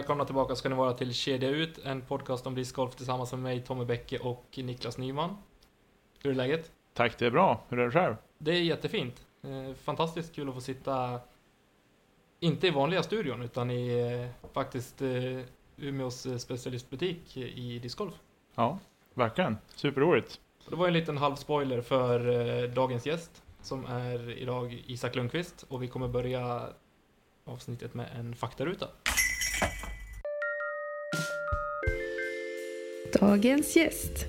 Välkomna tillbaka ska ni vara till Kedja Ut, en podcast om discgolf tillsammans med mig, Tommy Bäcke och Niklas Nyman. Hur är läget? Tack, det är bra. Hur är det själv? Det är jättefint. Eh, Fantastiskt kul att få sitta, inte i vanliga studion, utan i eh, faktiskt eh, Umeås specialistbutik i discgolf. Ja, verkligen. Superroligt. Det var en liten halv spoiler för dagens gäst, som är idag Isak Lundqvist, och vi kommer börja avsnittet med en faktaruta. Dagens gäst.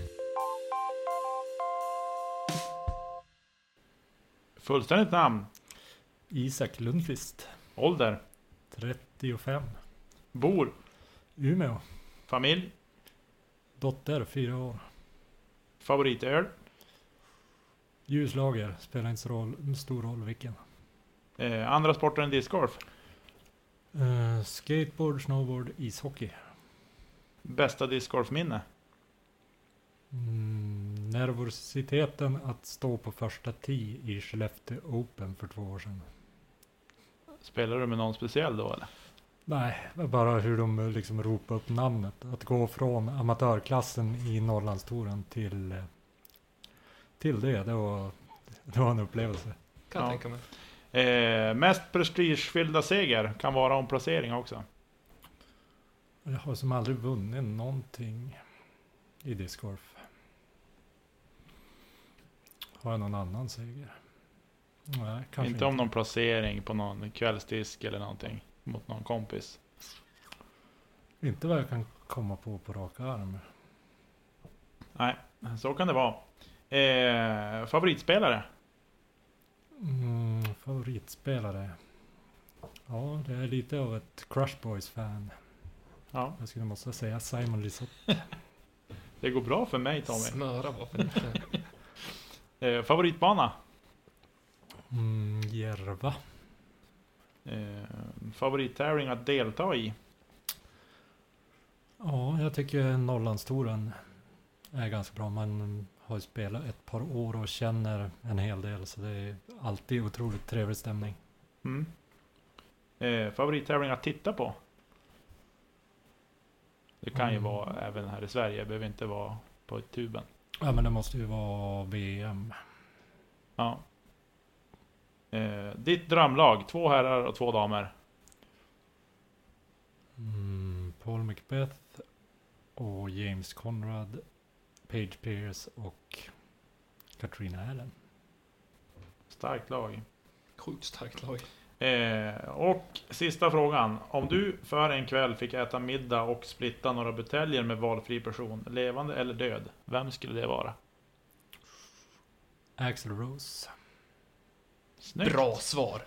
Fullständigt namn, Isak Lundqvist, ålder, 35, bor, Umeå, familj, dotter 4 år. favoritöl, Ljuslager, spelar inte så roll, stor roll vilken. eh, andra sporter än discgolf, Eh, skateboard, snowboard, ishockey. bästa discgolfminne, Mm, nervositeten att stå på första tee i Skellefteå Open för två år sedan. spelar du med någon speciell då eller? Nej, bara hur de liksom ropade upp namnet. Att gå från amatörklassen i Norrlandstouren till, eh, till det, det var, det var en upplevelse. Kan Ja. tänka mig. Eh, mest prestigefyllda seger kan vara om placering också. Jag har som aldrig vunnit någonting i discgolf. Har jag någon annan seger? Nej, kanske inte om någon placering på någon kvällsdisk eller någonting mot någon kompis. Inte vad jag kan komma på på rak arm. Nej, så kan det vara. Eh, favoritspelare? Mm, favoritspelare? Ja, det är lite av ett Crush Boys-fan. Ja, Jag skulle måste säga Simon Lisotte. det går bra för mig Tommy. Smöra var för mycket. Eh, favoritbana? Mm, Järva. Eh, favorittävling att delta i? Ja, jag tycker Norrlandstouren är ganska bra. Man har ju spelat ett par år och känner en hel del. Så det är alltid otroligt trevlig stämning. Mm. Eh, favorittävling att titta på? Det kan ju Mm. vara även här i Sverige, det behöver inte vara på tuben. Ja, men det måste ju vara VM. Ja. Eh, ditt drömlag, två herrar och två damer. Mm, Paul Macbeth och James Conrad, Page Pierce och Katrina Allen. Starkt lag. Sjukt starkt lag. Eh, och sista frågan. Om du för en kväll fick äta middag och splitta några buteljer med valfri person, levande eller död, vem skulle det vara? Axel Rose. Snyggt. Bra svar.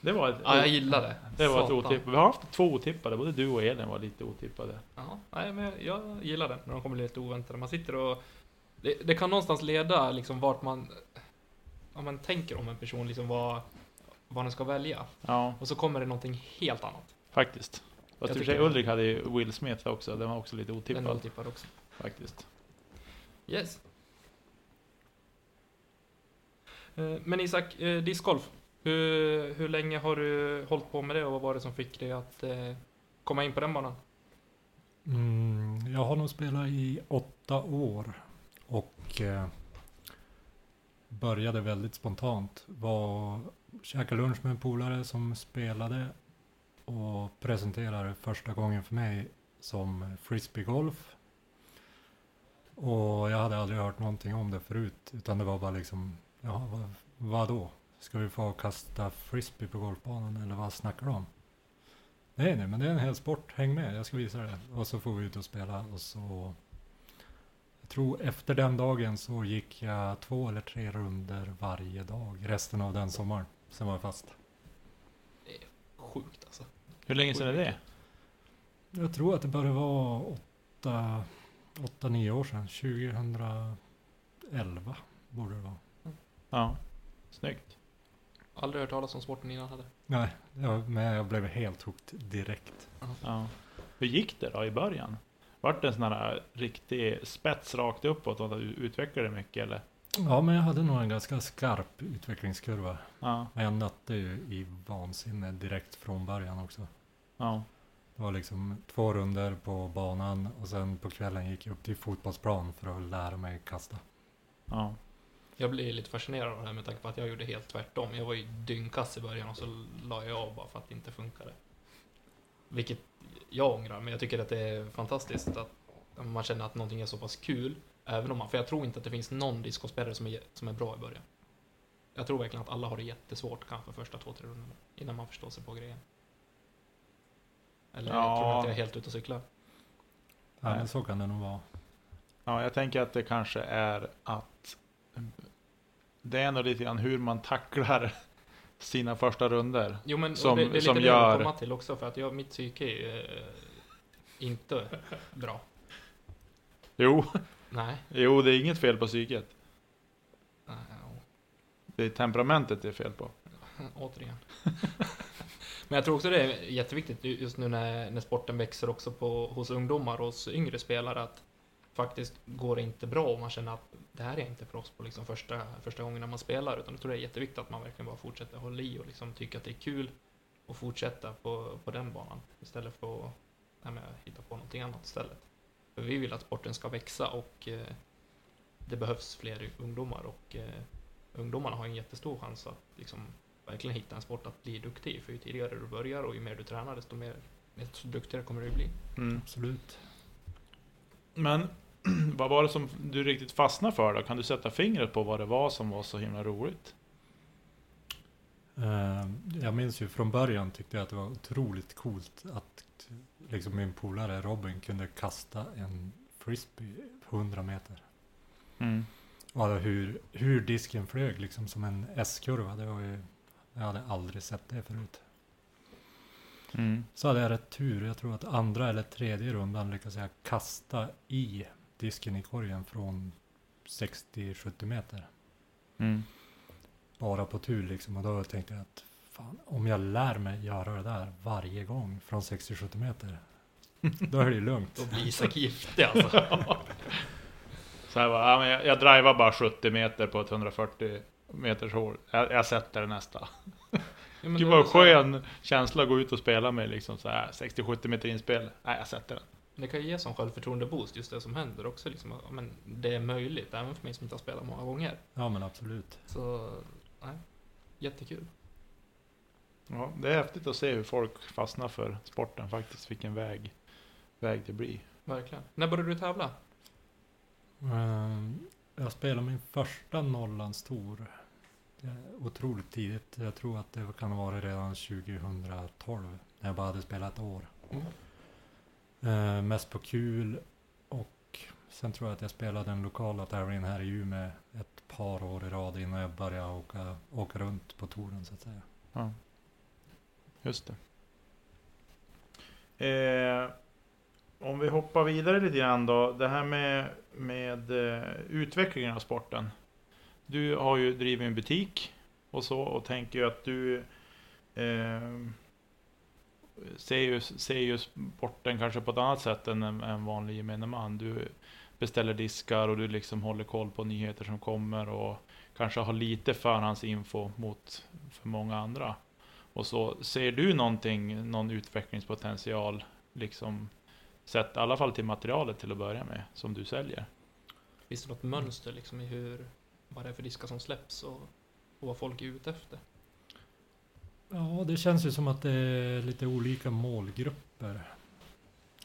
Det var ett, Ja, jag gillar det. det var ett Satan. otippat. Vi har haft två otippade, både du och Elin var lite otippade. Ja, nej, men jag, jag gillar det när de kommer lite oväntade. Man sitter och... Det, det kan någonstans leda liksom vart man... Om man tänker om en person, liksom vad, vad den ska välja. Ja, Och så kommer det någonting helt annat. faktiskt. Fast i. Ulrik hade ju Will Smith också, den var också lite Den otippad. är otippad också. Faktiskt. Yes. Eh, Men Isak, eh, discgolf. Hur, hur länge har du hållit på med det och vad var det som fick dig att eh, komma in på den banan? Mm, jag har nog spelat i åtta år och eh, började väldigt spontant. Var, käkade lunch med en polare som spelade och presenterade första gången för mig som frisbeegolf. Och jag hade aldrig hört någonting om det förut utan det var bara liksom, ja vad, vadå? ska vi få kasta frisbee på golfbanan eller vad snackar du om? Nej, nej, men det är en hel sport. Häng med, jag ska visa det. Och så får vi ut och spela och så jag tror efter den dagen så gick jag två eller tre runder varje dag resten av den sommaren. Sen var jag fast. Sjukt alltså. Hur länge sedan är det? Jag tror att det började vara åtta, åtta nio år sedan. 2011 borde det vara. Ja. Snyggt. Aldrig hört talas om sporten innan heller. Nej, jag, men jag blev helt hooked direkt. Ja. Hur gick det då i början? Vart det en sån här riktig spets rakt uppåt och du utvecklade det mycket eller? Ja, men jag hade nog en ganska skarp utvecklingskurva. Ja. Men jag nötte ju i vansinne direkt från början också. Ja. Det var liksom två runder på banan och sen på kvällen gick jag upp till fotbollsplan för att lära mig kasta. Ja. Jag blir lite fascinerad av det här med tanke på att jag gjorde helt tvärtom. Jag var ju dyngkass i början och så la jag av bara för att det inte funkade. Vilket jag ångrar, men jag tycker att det är fantastiskt att man känner att någonting är så pass kul. Även om man, för jag tror inte att det finns någon discospelare som är, som är bra i början. Jag tror verkligen att alla har det jättesvårt kanske första två, tre rundorna innan man förstår sig på grejen. Eller Ja. tror du att jag är helt ute och cyklar? Ja, Nej. men så kan det nog vara. Ja, jag tänker att det kanske är att det är nog lite grann hur man tacklar sina första runder. Jo men Som- det, det är lite som det gör- jag vill komma till också för att jag, mitt psyke är eh, inte bra. Jo, Nej. jo, det är inget fel på psyket. Nej, Det är temperamentet det är fel på. Återigen. Men jag tror också det är jätteviktigt just nu när, när sporten växer också på, hos ungdomar och hos yngre spelare att faktiskt går det inte bra och man känner att det här är inte för oss på liksom första, första gången när man spelar utan jag tror det är jätteviktigt att man verkligen bara fortsätter hålla i och liksom tycka att det är kul och fortsätta på, på den banan istället för att nej, hitta på någonting annat istället. Vi vill att sporten ska växa och eh, det behövs fler ungdomar och eh, ungdomarna har en jättestor chans att liksom verkligen hitta en sport att bli duktig i. För ju tidigare du börjar och ju mer du tränar desto mer desto duktigare kommer du bli. Mm. Absolut. Men vad var det som du riktigt fastnade för då? Kan du sätta fingret på vad det var som var så himla roligt? Eh, jag minns ju från början tyckte jag att det var otroligt coolt att liksom min polare Robin kunde kasta en frisbee 100 meter. Mm. Och hur, hur disken flög liksom som en S-kurva. Det var ju, jag hade aldrig sett det förut. Mm. Så hade jag rätt tur. Jag tror att andra eller tredje rundan lyckades jag kasta i disken i korgen från 60-70 meter. Mm. Bara på tur liksom. Och då tänkte jag att fan, om jag lär mig göra det där varje gång från 60-70 meter. Då är det ju lugnt. Då blir Isak giftig alltså. Så här bara, ja, men jag, jag drivar bara 70 meter på ett 140 meters hål. Jag, jag sätter det nästa. Ja, Gud vad här- skön känsla att gå ut och spela med liksom så här 60-70 meter inspel. Nej, jag sätter den. Det kan ju ge som självförtroende-boost, just det som händer också. Liksom, men det är möjligt, även för mig som inte har spelat många gånger. Ja men absolut. Så, nej. Jättekul. Ja, det är häftigt att se hur folk fastnar för sporten faktiskt. Vilken väg, väg det blir. Verkligen. När började du tävla? Ehm, Jag spelade min första Norrlandstour. Otroligt tidigt. Jag tror att det kan ha varit redan 2012. När jag bara hade spelat ett år. Mm. Eh, mest på kul. Och sen tror jag att jag spelade den lokala tävlingen här i Umeå ett par år i rad innan jag började åka, åka runt på touren så att säga. Ja. Just det. Eh, om vi hoppar vidare lite grann då. Det här med, med eh, utvecklingen av sporten. Du har ju drivit en butik och så och tänker ju att du eh, ser, ju, ser ju sporten kanske på ett annat sätt än en, en vanlig gemene man. Du beställer diskar och du liksom håller koll på nyheter som kommer och kanske har lite förhandsinfo mot för många andra. Och så ser du någonting, någon utvecklingspotential, liksom sett i alla fall till materialet till att börja med, som du säljer? Finns det något mönster liksom i hur, vad det är för diskar som släpps och, och vad folk är ute efter? Ja, det känns ju som att det är lite olika målgrupper.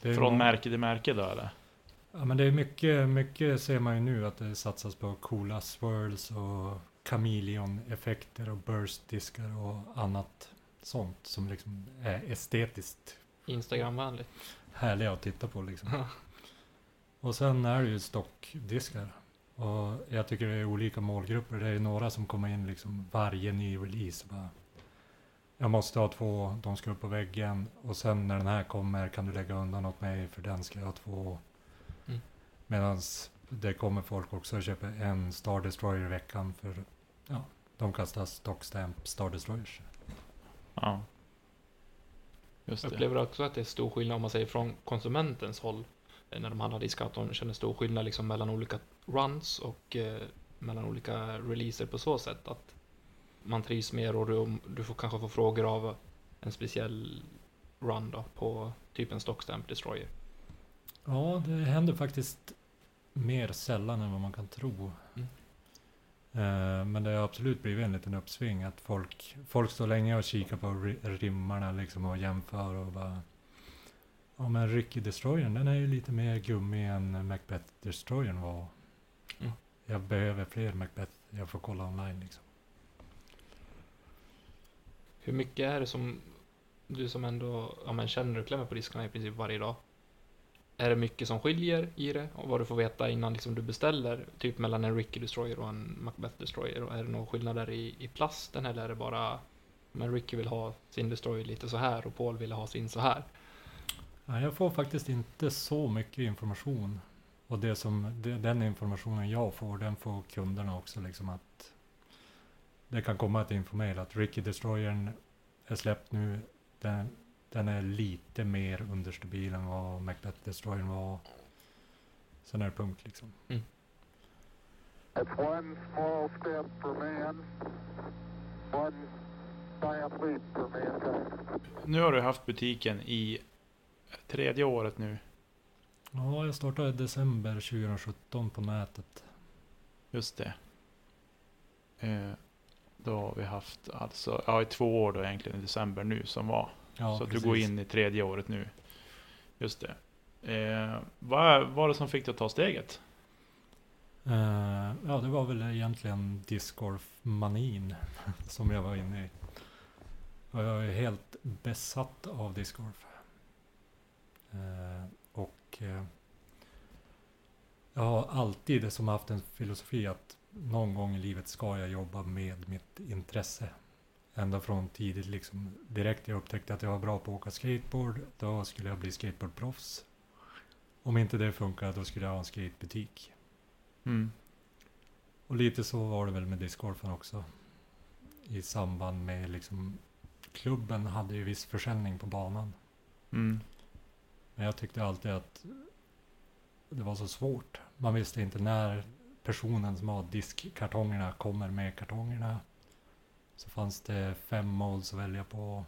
Från må- märke till märke då eller? Ja, men det är mycket, mycket ser man ju nu att det satsas på coola swirls och chameleon-effekter och burst-diskar och annat sånt som liksom är estetiskt Instagramvänligt. härliga att titta på liksom. Och sen är det ju stockdiskar. Och jag tycker det är olika målgrupper. Det är några som kommer in liksom varje ny release. Bara, jag måste ha två, de ska upp på väggen. Och sen när den här kommer kan du lägga undan åt mig för den ska jag ha två. Mm. Medan det kommer folk också och köper en Star Destroyer i veckan för ja, de kastar stockstamp Star Destroyers. Ja. Just Jag det. upplever också att det är stor skillnad om man säger från konsumentens håll. eh, När de handlar diskar, att de känner stor skillnad liksom mellan olika runs och eh, mellan olika releaser på så sätt. Att man trivs mer och du, du får kanske få frågor av en speciell run då på typ en stockstamp destroyer. Ja, det händer faktiskt mer sällan än vad man kan tro. Mm. Eh, men det har absolut blivit en liten uppsving att folk, folk står länge och kikar på ri- rimmarna liksom och jämför och bara Ja men Ricky Destroyern den är ju lite mer gummi än Macbeth Destroyern var. Mm. Jag behöver fler Macbeth, jag får kolla online liksom. Hur mycket är det som du som ändå ja, men känner och klämmer på diskarna i princip varje dag? Är det mycket som skiljer i det? Och vad du får veta innan liksom du beställer? Typ mellan en Ricky Destroyer och en Macbeth Destroyer? Och är det några skillnader i, i plasten eller är det bara men Ricky vill ha sin Destroyer lite så här och Paul vill ha sin så här? Nej, jag får faktiskt inte så mycket information. Och det som, den informationen jag får, den får kunderna också liksom att det kan komma ett infomail att Ricky Destroyern är släppt nu. Den, den är lite mer understabil än vad Macbeth Destroyern var. Sen är det punkt liksom. It's one small step for man, one giant leap for mankind. Nu har du haft butiken i tredje året nu. Ja, jag startade i december 2017 på nätet. Just det. Eh, då har vi haft alltså, ja i två år då egentligen i december nu som var. Ja, så att precis. du går in i tredje året nu. Just det. Eh, vad var det som fick dig att ta steget? Eh, ja, det var väl egentligen discgolf-manin som jag var inne i. Och jag är helt besatt av discgolf. Eh, och eh, jag har alltid som haft en filosofi att någon gång i livet ska jag jobba med mitt intresse. Ända från tidigt liksom. Direkt jag upptäckte att jag var bra på att åka skateboard, då skulle jag bli skateboardproffs. Om inte det funkar, då skulle jag ha en skatebutik. Mm. Och lite så var det väl med discgolfen också. I samband med liksom klubben hade ju viss försäljning på banan. Mm. Men jag tyckte alltid att det var så svårt. Man visste inte när personen som har diskkartongerna kommer med kartongerna. Så fanns det fem modes att välja på.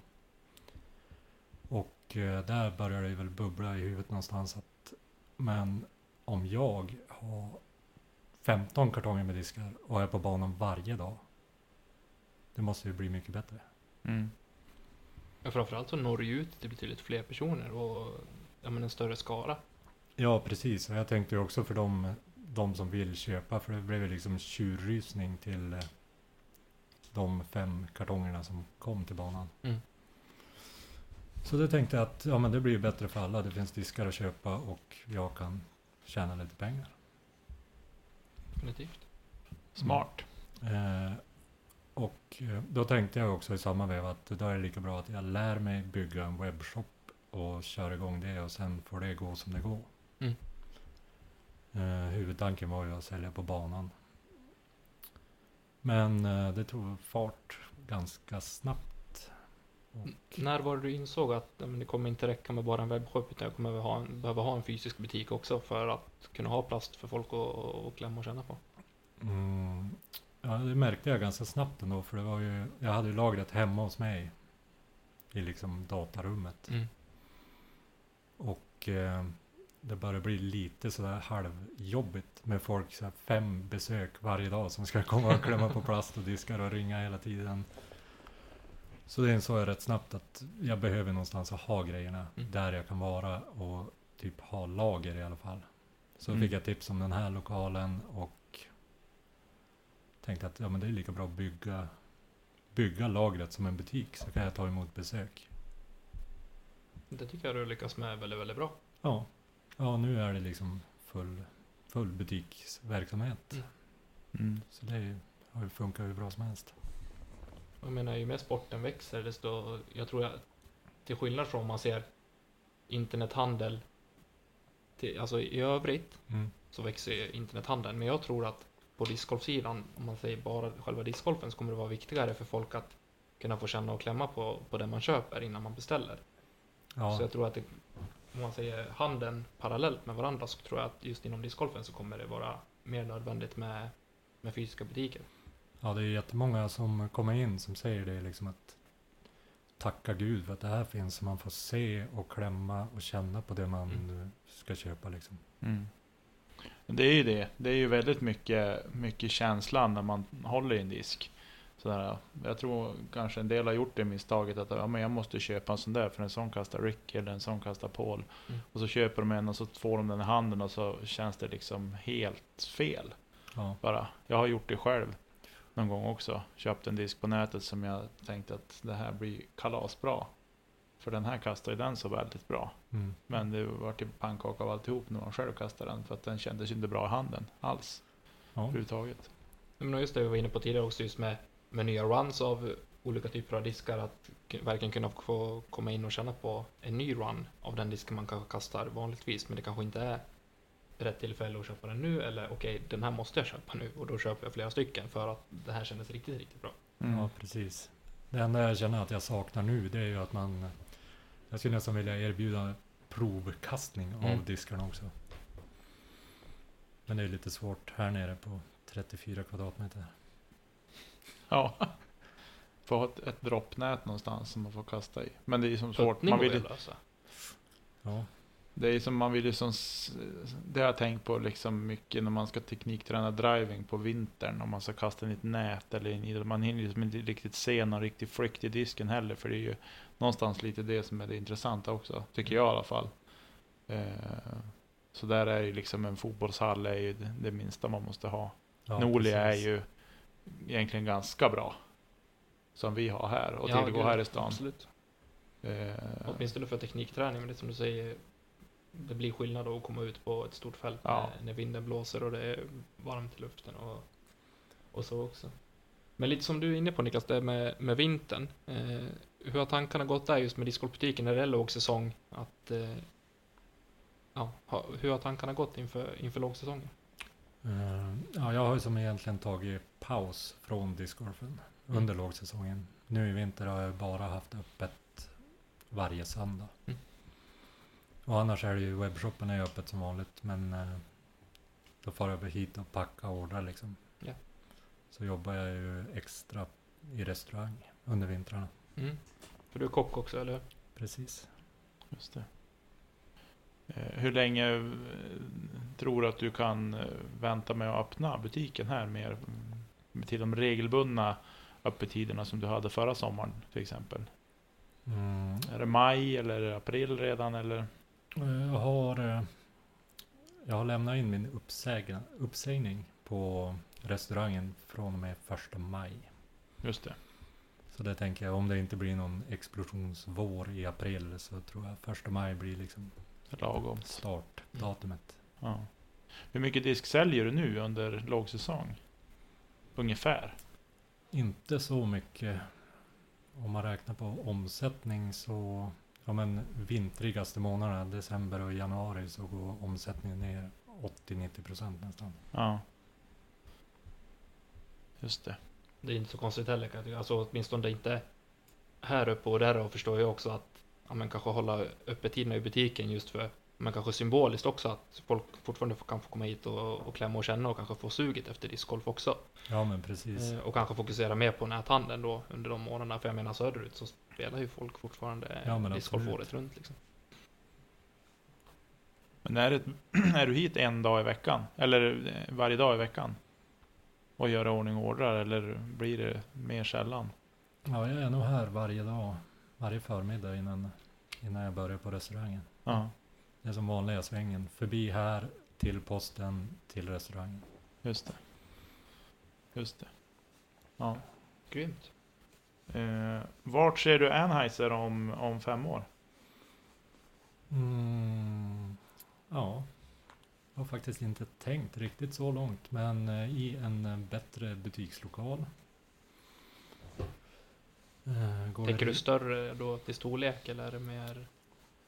Och eh, där började det väl bubbla i huvudet någonstans att men om jag har 15 kartonger med diskar och är på banan varje dag. Det måste ju bli mycket bättre. Mm. Ja, framförallt så når du ut till betydligt fler personer och ja, men en större skara. Ja, precis. Och jag tänkte ju också för de, de som vill köpa, för det blev ju liksom tjurrysning till eh, de fem kartongerna som kom till banan. Mm. Så det tänkte jag att ja, men det blir ju bättre för alla. Det finns diskar att köpa och jag kan tjäna lite pengar. Definitivt. Smart. Eh, och eh, då tänkte jag också i samma veva att då är det lika bra att jag lär mig bygga en webbshop och kör igång det och sen får det gå som det går. Mm. Eh, huvudtanken var ju att sälja på banan. Men eh, det tog fart ganska snabbt. Och, När var det du insåg att det kommer inte räcka med bara en webbshop utan jag kommer behöva ha en, behöva ha en fysisk butik också för att kunna ha plast för folk att att klämma och känna på? mm, ja, det märkte jag ganska snabbt ändå för det var ju, jag hade ju lagret hemma hos mig. I liksom datarummet. Mm. Och eh, det börjar bli lite sådär halvjobbigt med folk, så fem besök varje dag som ska komma och klämma på plast och diskar och ringa hela tiden. Så det insåg jag rätt snabbt att jag behöver någonstans att ha grejerna Mm. där jag kan vara och typ ha lager i alla fall. Så Mm. fick jag tips om den här lokalen och tänkte att ja, men det är lika bra att bygga, bygga lagret som en butik så kan jag ta emot besök. Det tycker jag du lyckas med väldigt, väldigt bra. Ja, ja nu är det liksom full, full butiksverksamhet. Mm. Mm. Så det har ju funkat hur bra som helst. Jag menar, ju mer sporten växer, desto... Jag tror att till skillnad från om man ser internethandel till, alltså i övrigt Mm. så växer ju internethandeln. Men jag tror att på discgolfsidan, om man säger bara själva discgolfen, så kommer det vara viktigare för folk att kunna få känna och klämma på, på det man köper innan man beställer. Ja, Så jag tror att det, om man säger handeln parallellt med varandra så tror jag att just inom discgolfen så kommer det vara mer nödvändigt med, med fysiska butiker. ja, det är jättemånga som kommer in som säger det liksom att tacka gud för att det här finns så man får se och klämma och känna på det man Mm. ska köpa liksom. Mm. Det är ju det. Det är ju väldigt mycket, mycket känslan när man håller i en disk. Sådär, jag tror kanske en del har gjort det misstaget att ja, men jag måste köpa en sån där för en sån kastar Rick eller en sån kastar Paul. Mm. Och så köper de en och så får de den i handen och så känns det liksom helt fel. Ja, Bara. Jag har gjort det själv någon gång också. Köpt en disk på nätet som jag tänkte att det här blir kalasbra. För den här kastar ju den så väldigt bra. mm. Men det var typ pannkaka av alltihop när man själv kastade den. För att den kändes inte bra i handen alls. ja. Överhuvudtaget. Men just det vi var inne på tidigare också, just med, med nya runs av olika typer av diskar, att verkligen kunna få komma in och känna på en ny run av den disken man kanske kastar vanligtvis, men det kanske inte är rätt tillfälle att köpa den nu, eller okej, den här måste jag köpa nu, och då köper jag flera stycken för att det här kändes riktigt, riktigt bra. Mm. Ja, precis. Det enda jag känner att jag saknar nu, det är ju att man... Jag skulle nästan vilja erbjuda provkastning av Mm. diskarna också. Men det är lite svårt här nere på 34 kvadratmeter. Ja. Få ha ett, ett droppnät någonstans som man får kasta i. Men det är ju som svårt. Man vill, ju lösa. Ja, det är som man vill ju som... Det har jag tänkt på liksom mycket när man ska teknikträna driving på vintern. Om man ska kasta in i ett nät eller in. Man hinner liksom inte riktigt se någon riktig flikt i disken heller. För det är ju någonstans lite det som är det intressanta också. Tycker jag i alla fall. Eh, så där är ju liksom en fotbollshall är ju det, minsta man måste ha. ja Norli är ju egentligen ganska bra. Som vi har här och Ja, tillgå här i stan. Absolut. Eh, Åtminstone för teknikträning, men det är som du säger, det blir skillnad att komma ut på ett stort fält Ja. när, när vinden blåser och det är varmt i luften och, och så också. Men lite som du är inne på Niklas, det med, med vintern. Eh, hur har tankarna gått där just med discgolfbutiken när det är lågsäsong? Att, eh, ja, hur har tankarna gått inför, inför lågsäsongen? Eh, ja, jag har ju som egentligen tagit paus från discgolfen under lågsäsongen. Nu i vinter har jag bara haft öppet varje söndag. Mm. Och annars är det ju webbshoppen är ju öppet som vanligt. Men eh, då får jag hit och packa och ordra liksom. Ja. Så jobbar jag ju extra i restaurang under vintrarna. Mm. För du är kock också, eller hur? Precis. Just det. Eh, hur länge eh, tror du att du kan eh, vänta med att öppna butiken här mer mm, till de regelbundna öppettiderna som du hade förra sommaren till exempel? Mm. Är det maj eller det april redan eller? Jag har, jag har lämnat in min uppsägning, uppsägning på restaurangen från och med första maj. Just det. Så det tänker jag, om det inte blir någon explosionsvår i april så tror jag första maj blir liksom Lagom. startdatumet. Ja. Hur mycket disk säljer du nu under lågsäsong? Ungefär. Inte så mycket. Om man räknar på omsättning så, ja men vintrigaste månaderna, december och januari, så går omsättningen ner 80-90 procent nästan. Ja. Just det. Det är inte så konstigt heller kan jag tycka. Alltså åtminstone inte här uppe och där och förstår jag också att ja, man kanske hålla öppettiderna i butiken just för men kanske symboliskt också att folk fortfarande får- kan få komma hit och, och klämma och känna och kanske få suget efter discgolf också. Ja men precis. Eh, och kanske fokusera mer på näthandeln då under de månaderna. För jag menar söderut så spelar ju folk fortfarande Ja, men discgolf året runt liksom. Men är, det, är du hit en dag i veckan? Eller eh, varje dag i veckan? Och gör i ordning och ordrar? Eller blir det mer sällan? Ja, jag är nog här varje dag, varje förmiddag innan, innan jag börjar på restaurangen. Ja, Det är som vanliga svängen. Förbi här, till posten, till restaurangen. just det. Just det. Ja. Grymt. Eh, vart ser du Anheuser om, om fem år? Mm, ja, jag har faktiskt inte tänkt riktigt så långt, men eh, i en eh, bättre butikslokal. Eh, går Tänker det- du större då till storlek eller är det mer?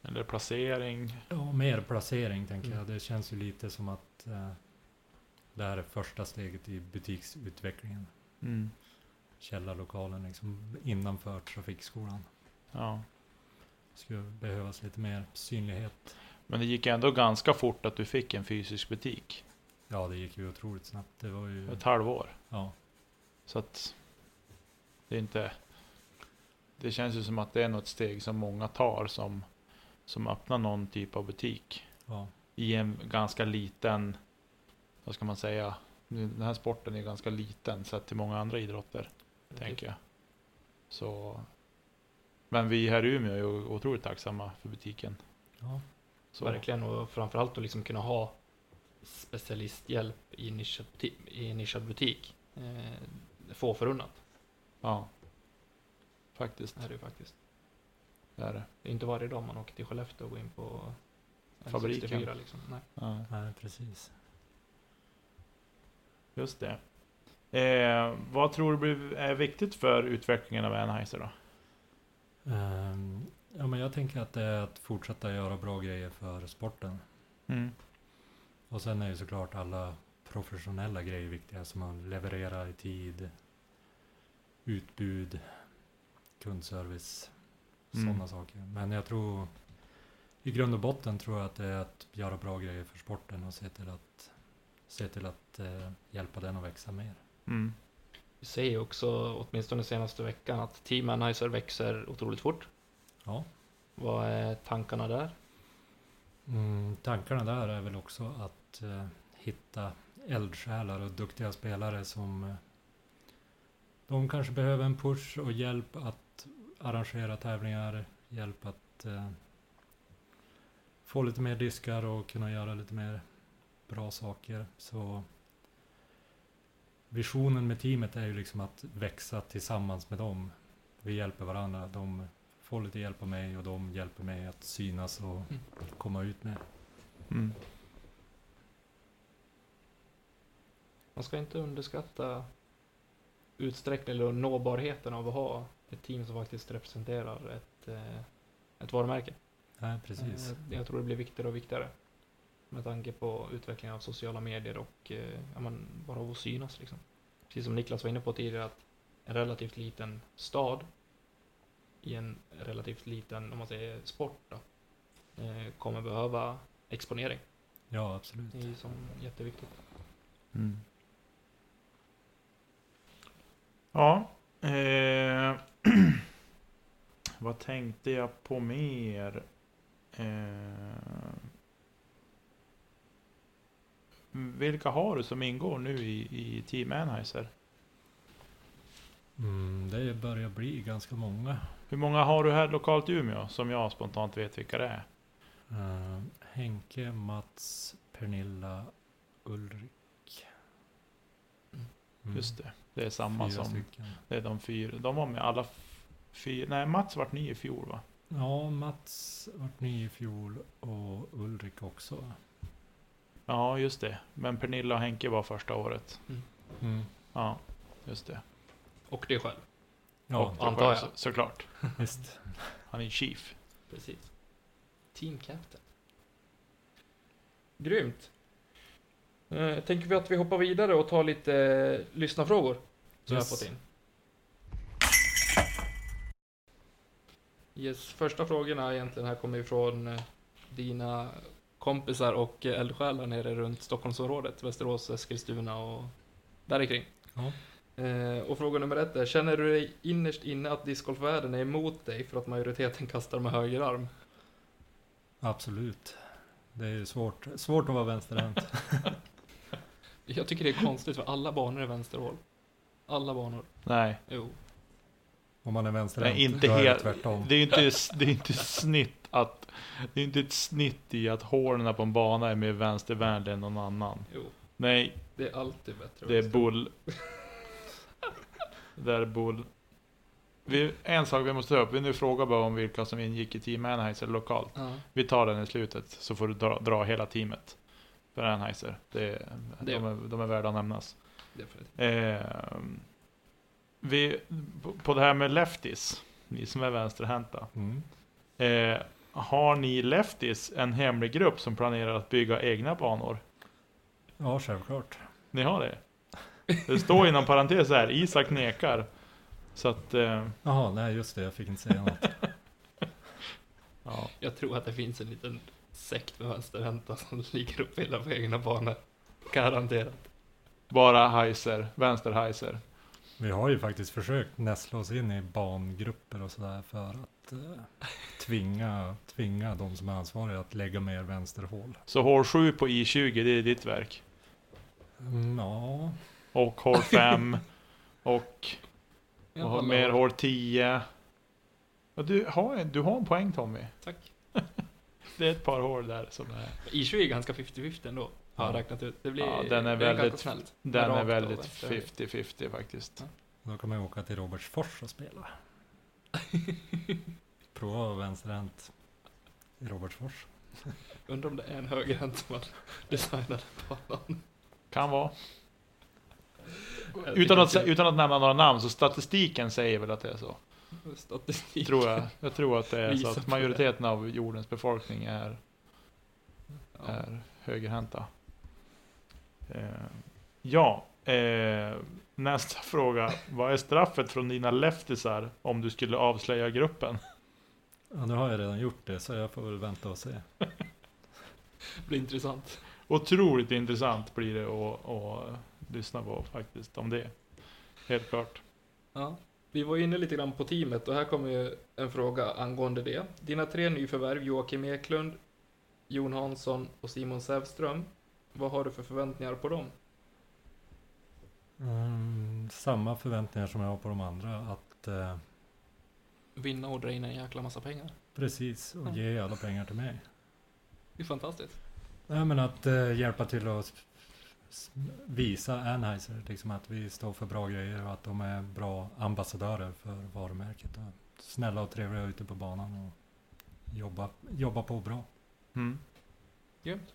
Eller placering? Ja, mer placering tänker Mm. jag. Det känns ju lite som att eh, det här är första steget i butiksutvecklingen. Mm. Källarlokalen liksom innanför trafikskolan. Ja. Skulle behövas lite mer synlighet. Men det gick ändå ganska fort att du fick en fysisk butik. Ja, det gick ju otroligt snabbt. Det var ju... Ett halvår. Ja, Så att det är inte... Det känns ju som att det är något steg som många tar som, som öppnar någon typ av butik. ja, I en ganska liten, vad ska man säga, den här sporten är ganska liten sett till många andra idrotter. Tänker jag. Så, men vi här i Umeå är ju otroligt tacksamma för butiken. ja. Så, Verkligen och framförallt att liksom kunna ha specialisthjälp i nischad, buti- i en nischad butik. Eh, få förunnat Ja. Faktiskt, är det faktiskt. det är det. Det är inte varje dag man åker till Skellefteå och går in på Fabriken. 64 liksom. Nej. Ja, Nej, precis. just det. Eh, vad tror du blir- är viktigt för utvecklingen av Anheuser då? Ehm, ja, men jag tänker att det är att fortsätta göra bra grejer för sporten. Mm. Och sen är ju såklart alla professionella grejer viktiga som att leverera i tid, utbud, kundservice, Mm. sådana saker. Men jag tror i grund och botten tror jag att det är att göra bra grejer för sporten och se till att, se till att eh, hjälpa den att växa mer. Mm. Vi ser ju också, åtminstone senaste veckan, att Team Anheuser växer otroligt fort. Ja. Vad är tankarna där? Mm, tankarna där är väl också att eh, hitta eldsjälar och duktiga spelare som eh, de kanske behöver en push och hjälp att arrangera tävlingar, hjälp att eh, få lite mer diskar och kunna göra lite mer bra saker. Så visionen med teamet är ju liksom att växa tillsammans med dem. Vi hjälper varandra. De får lite hjälp av mig och de hjälper mig att synas och Mm. komma ut med. Mm. Man ska inte underskatta utsträckningen eller nåbarheten av att ha ett team som faktiskt representerar ett, eh, ett varumärke. Nej, precis. Eh, Jag tror det blir viktigare och viktigare. Med tanke på utvecklingen av sociala medier och eh, ja, bara av att synas. Liksom. Precis som Niklas var inne på tidigare, att en relativt liten stad i en relativt liten, om man säger sport, då, kommer behöva exponering. Ja, absolut. Det är som jätteviktigt. Mm. Ja. Eh, vad tänkte jag på mer? Eh, vilka har du som ingår nu i, i Team Anheuser? Mm, det börjar bli ganska många. Hur många har du här lokalt i Umeå som jag spontant vet vilka det är? Eh, Henke, Mats, Pernilla, Ulrik. Mm, Just det, det är samma fyra som... stycken. Det är de fyra. De var med alla fyra. Nej, Mats vart ny i fjol va? Ja, Mats vart ny i fjol och Ulrik också. Ja, just det. Men Pernilla och Henke var första året. Mm. Ja, just det. Och det själv. Ja, Och- antar jag. Så, såklart. visst. Han är chief. Precis. Team Captain. Grymt. Eh, tänker vi att vi hoppar vidare och tar lite eh, lyssnarfrågor som Yes. jag har fått in. Yes, första frågorna egentligen här kommer ifrån eh, dina kompisar och eh, eldsjälar nere runt Stockholmsområdet, Västerås, Eskilstuna och där kring. Ja. Eh, och fråga nummer ett är, känner du dig innerst inne att discgolfvärlden är emot dig för att majoriteten kastar med höger arm? Absolut. Det är svårt, svårt att vara vänsterhänt. Jag tycker det är konstigt för alla banor är vänsterhåll. Alla banor. Nej, Jo. Om man är vänsterhänt, Nej inte då är det helt. tvärtom. Det är inte, det är inte snitt att... Det är inte ett snitt i att hålen på en bana är mer vänstervänlig än någon annan. Jo. Nej, Det är alltid bättre. det är bull. där Bull... Vi, en sak vi måste ta upp, vi nu frågar bara om vilka som ingick i Team Anheuser lokalt. Ja. Vi tar den i slutet, så får du dra, dra hela teamet. För Anheuser. Det, Det- de, är, de är värda att nämnas. Eh, vi, på- på det här med lefties, ni som är vänsterhänta. Mm. Eh, har ni lefties en hemlig grupp som planerar att bygga egna banor? Ja, självklart. Ni har det? Det står inom parentes här, Isak nekar. Så att, eh, Jaha, nej just det, jag fick inte säga något. ja. Jag tror att det finns en liten sekt med vänsterhänta som ligger och pillar på egna banor. Garanterat. Bara Heiser, vänster Heiser. Vi har ju faktiskt försökt nästla oss in i bangrupper och sådär för att eh, tvinga, tvinga de som är ansvariga att lägga mer vänsterhål. Så hål 7 på I20, det är ditt verk. Mm, ja, Och hål 5. och och mer hål 10. Ja, du, har, en- du har en poäng Tommy. Tack. Det är ett par hål där som är... I20 är ganska 50-50 ändå. Har jag Ja. räknat ut. Det blir Ja, den är väldigt- snällt. Den är väldigt vänster. 50-50 faktiskt. då kan man ju åka till Robertsfors och spela. Prova att vara vänsterhänt i Robertsfors. Undrar om det är en högerhänt som har designat banan. Kan vara. Utan att, utan att nämna några namn, så statistiken säger väl att det är så. Statistik. Tror jag. Jag tror att det är så att majoriteten av jordens befolkning är, Ja. är högerhänta. Eh, ja, eh, nästa fråga. Vad är straffet från dina leftisar om du skulle avslöja gruppen? Ja, nu har jag redan gjort det så jag får väl vänta och se. Det blir intressant. Otroligt intressant blir det att, att lyssna på faktiskt om det. Helt klart. Ja. Vi var inne lite grann på teamet och här kommer ju en fråga angående det. Dina tre nyförvärv, Joakim Eklund, Jon Hansson och Simon Sävström. Vad har du för förväntningar på dem? Mm, samma förväntningar som jag har på de andra. Att eh, Vinna och dra in en jäkla massa pengar. precis, och ge alla pengar till mig. Det är fantastiskt. Nej men att eh, hjälpa till att visa Anheuser liksom att vi står för bra grejer och att de är bra ambassadörer för varumärket. Och snälla och trevliga ute på banan och jobba, jobba på bra. Mm. Grymt.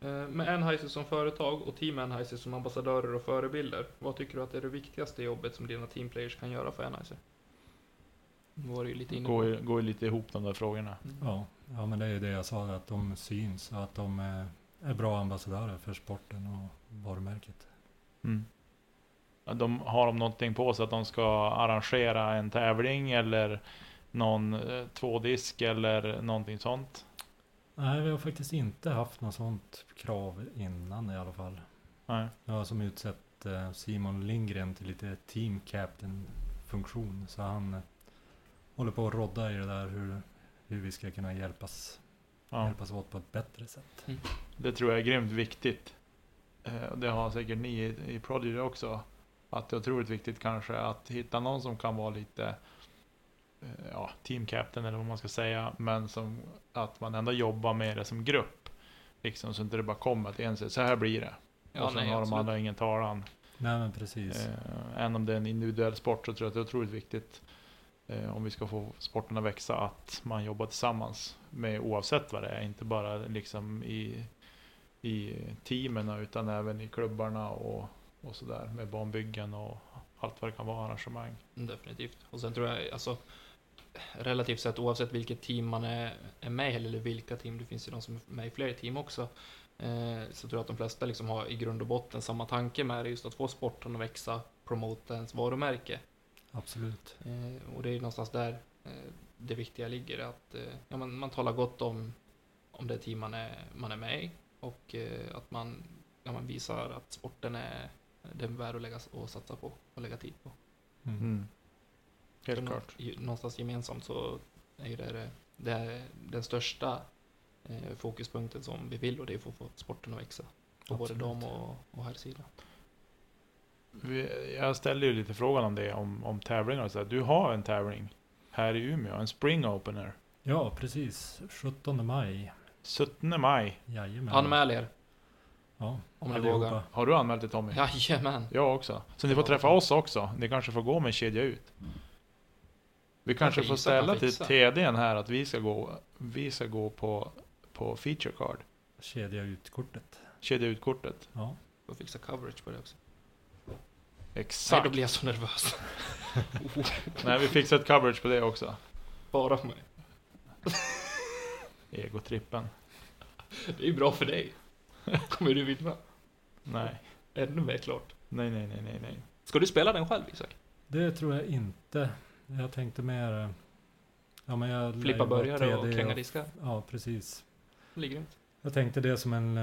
Eh, Med Anheuser som företag och Team Anheuser som ambassadörer och förebilder, vad tycker du att är det viktigaste jobbet som dina teamplayers kan göra för Anheuser? Det ju lite Går, går lite ihop de där frågorna. Mm. Ja, ja men det är ju det jag sa, att de syns och att de är, bra ambassadörer för sporten och varumärket. Mm. Ja, De, har de någonting på sig att de ska arrangera en tävling eller någon eh, tvådisk eller någonting sånt? Nej, vi har faktiskt inte haft något sånt krav innan i alla fall. Nej. Jag har som utsett eh, Simon Lindgren till lite team captain funktion. Så han eh, håller på att rodda i det där hur, hur vi ska kunna hjälpas, Ja. hjälpas åt på ett bättre sätt. Det tror jag är grymt viktigt. Eh, och Det har säkert ni i, i Prodigy också. Att det är otroligt viktigt kanske att hitta någon som kan vara lite eh, ja, team captain eller vad man ska säga. Men som att man ändå jobbar med det som grupp. Liksom så inte det bara kommer till en säger så här blir det. Ja, och sen nej, har de absolut. andra ingen talan. Nej men precis. Eh, även om det är en individuell sport så tror jag att det är otroligt viktigt Eh, om vi ska få sporten att växa att man jobbar tillsammans med oavsett vad det är. Inte bara liksom i, i teamen utan även i klubbarna och, och sådär med banbyggen och allt vad det kan vara arrangemang. Definitivt. Och sen tror jag, alltså relativt sett oavsett vilket team man är, är med i eller vilka team, det finns ju de som är med i fler team också, eh, så tror jag att de flesta liksom har i grund och botten samma tanke med det, just att få sporten att växa, promota ens varumärke. Absolut. Eh, och det är någonstans där eh, det viktiga ligger, att eh, ja, man, man talar gott om, om det team man är, man är med i och eh, att man, ja, man visar att sporten är, den är värd att lägga och satsa på och lägga tid på. Mm. Mm. Helt För klart. Någonstans gemensamt så är ju det, det, är den största eh, fokuspunkten som vi vill och det är för att få sporten att växa. På både Absolut. dam och, och herrsidan. Vi- Jag ställde ju lite frågan om det, om, om tävlingar och så. Du har en tävling här i Umeå, en spring opener. Ja, precis. 17 maj. 17 maj. Jajamän. Anmäl er. Ja, Om ni allihopa. vågar. Har du anmält dig Tommy? Jajamän. Jag också. Så ni får träffa oss också. Ni kanske får gå med en kedja ut. Vi kanske får ställa till. TDn här att vi ska gå, vi ska gå på, på feature card. Kedja ut kortet. Kedja ut kortet. Ja. Får fixa coverage på det också. Nej, Exakt. då blir jag så nervös. Nej, vi fixar ett coverage på det också. Bara för mig. Egotrippen. Det är ju bra för dig. Kommer du vinna? Nej. Ännu mer klart. Nej, nej, nej, nej, nej. Ska du spela den själv Isak? Det tror jag inte. Jag tänkte mer... eh, Ja, men jag Flippa burgare och kränga diskar? Ja, precis. Det ligger inte. Jag tänkte det som en...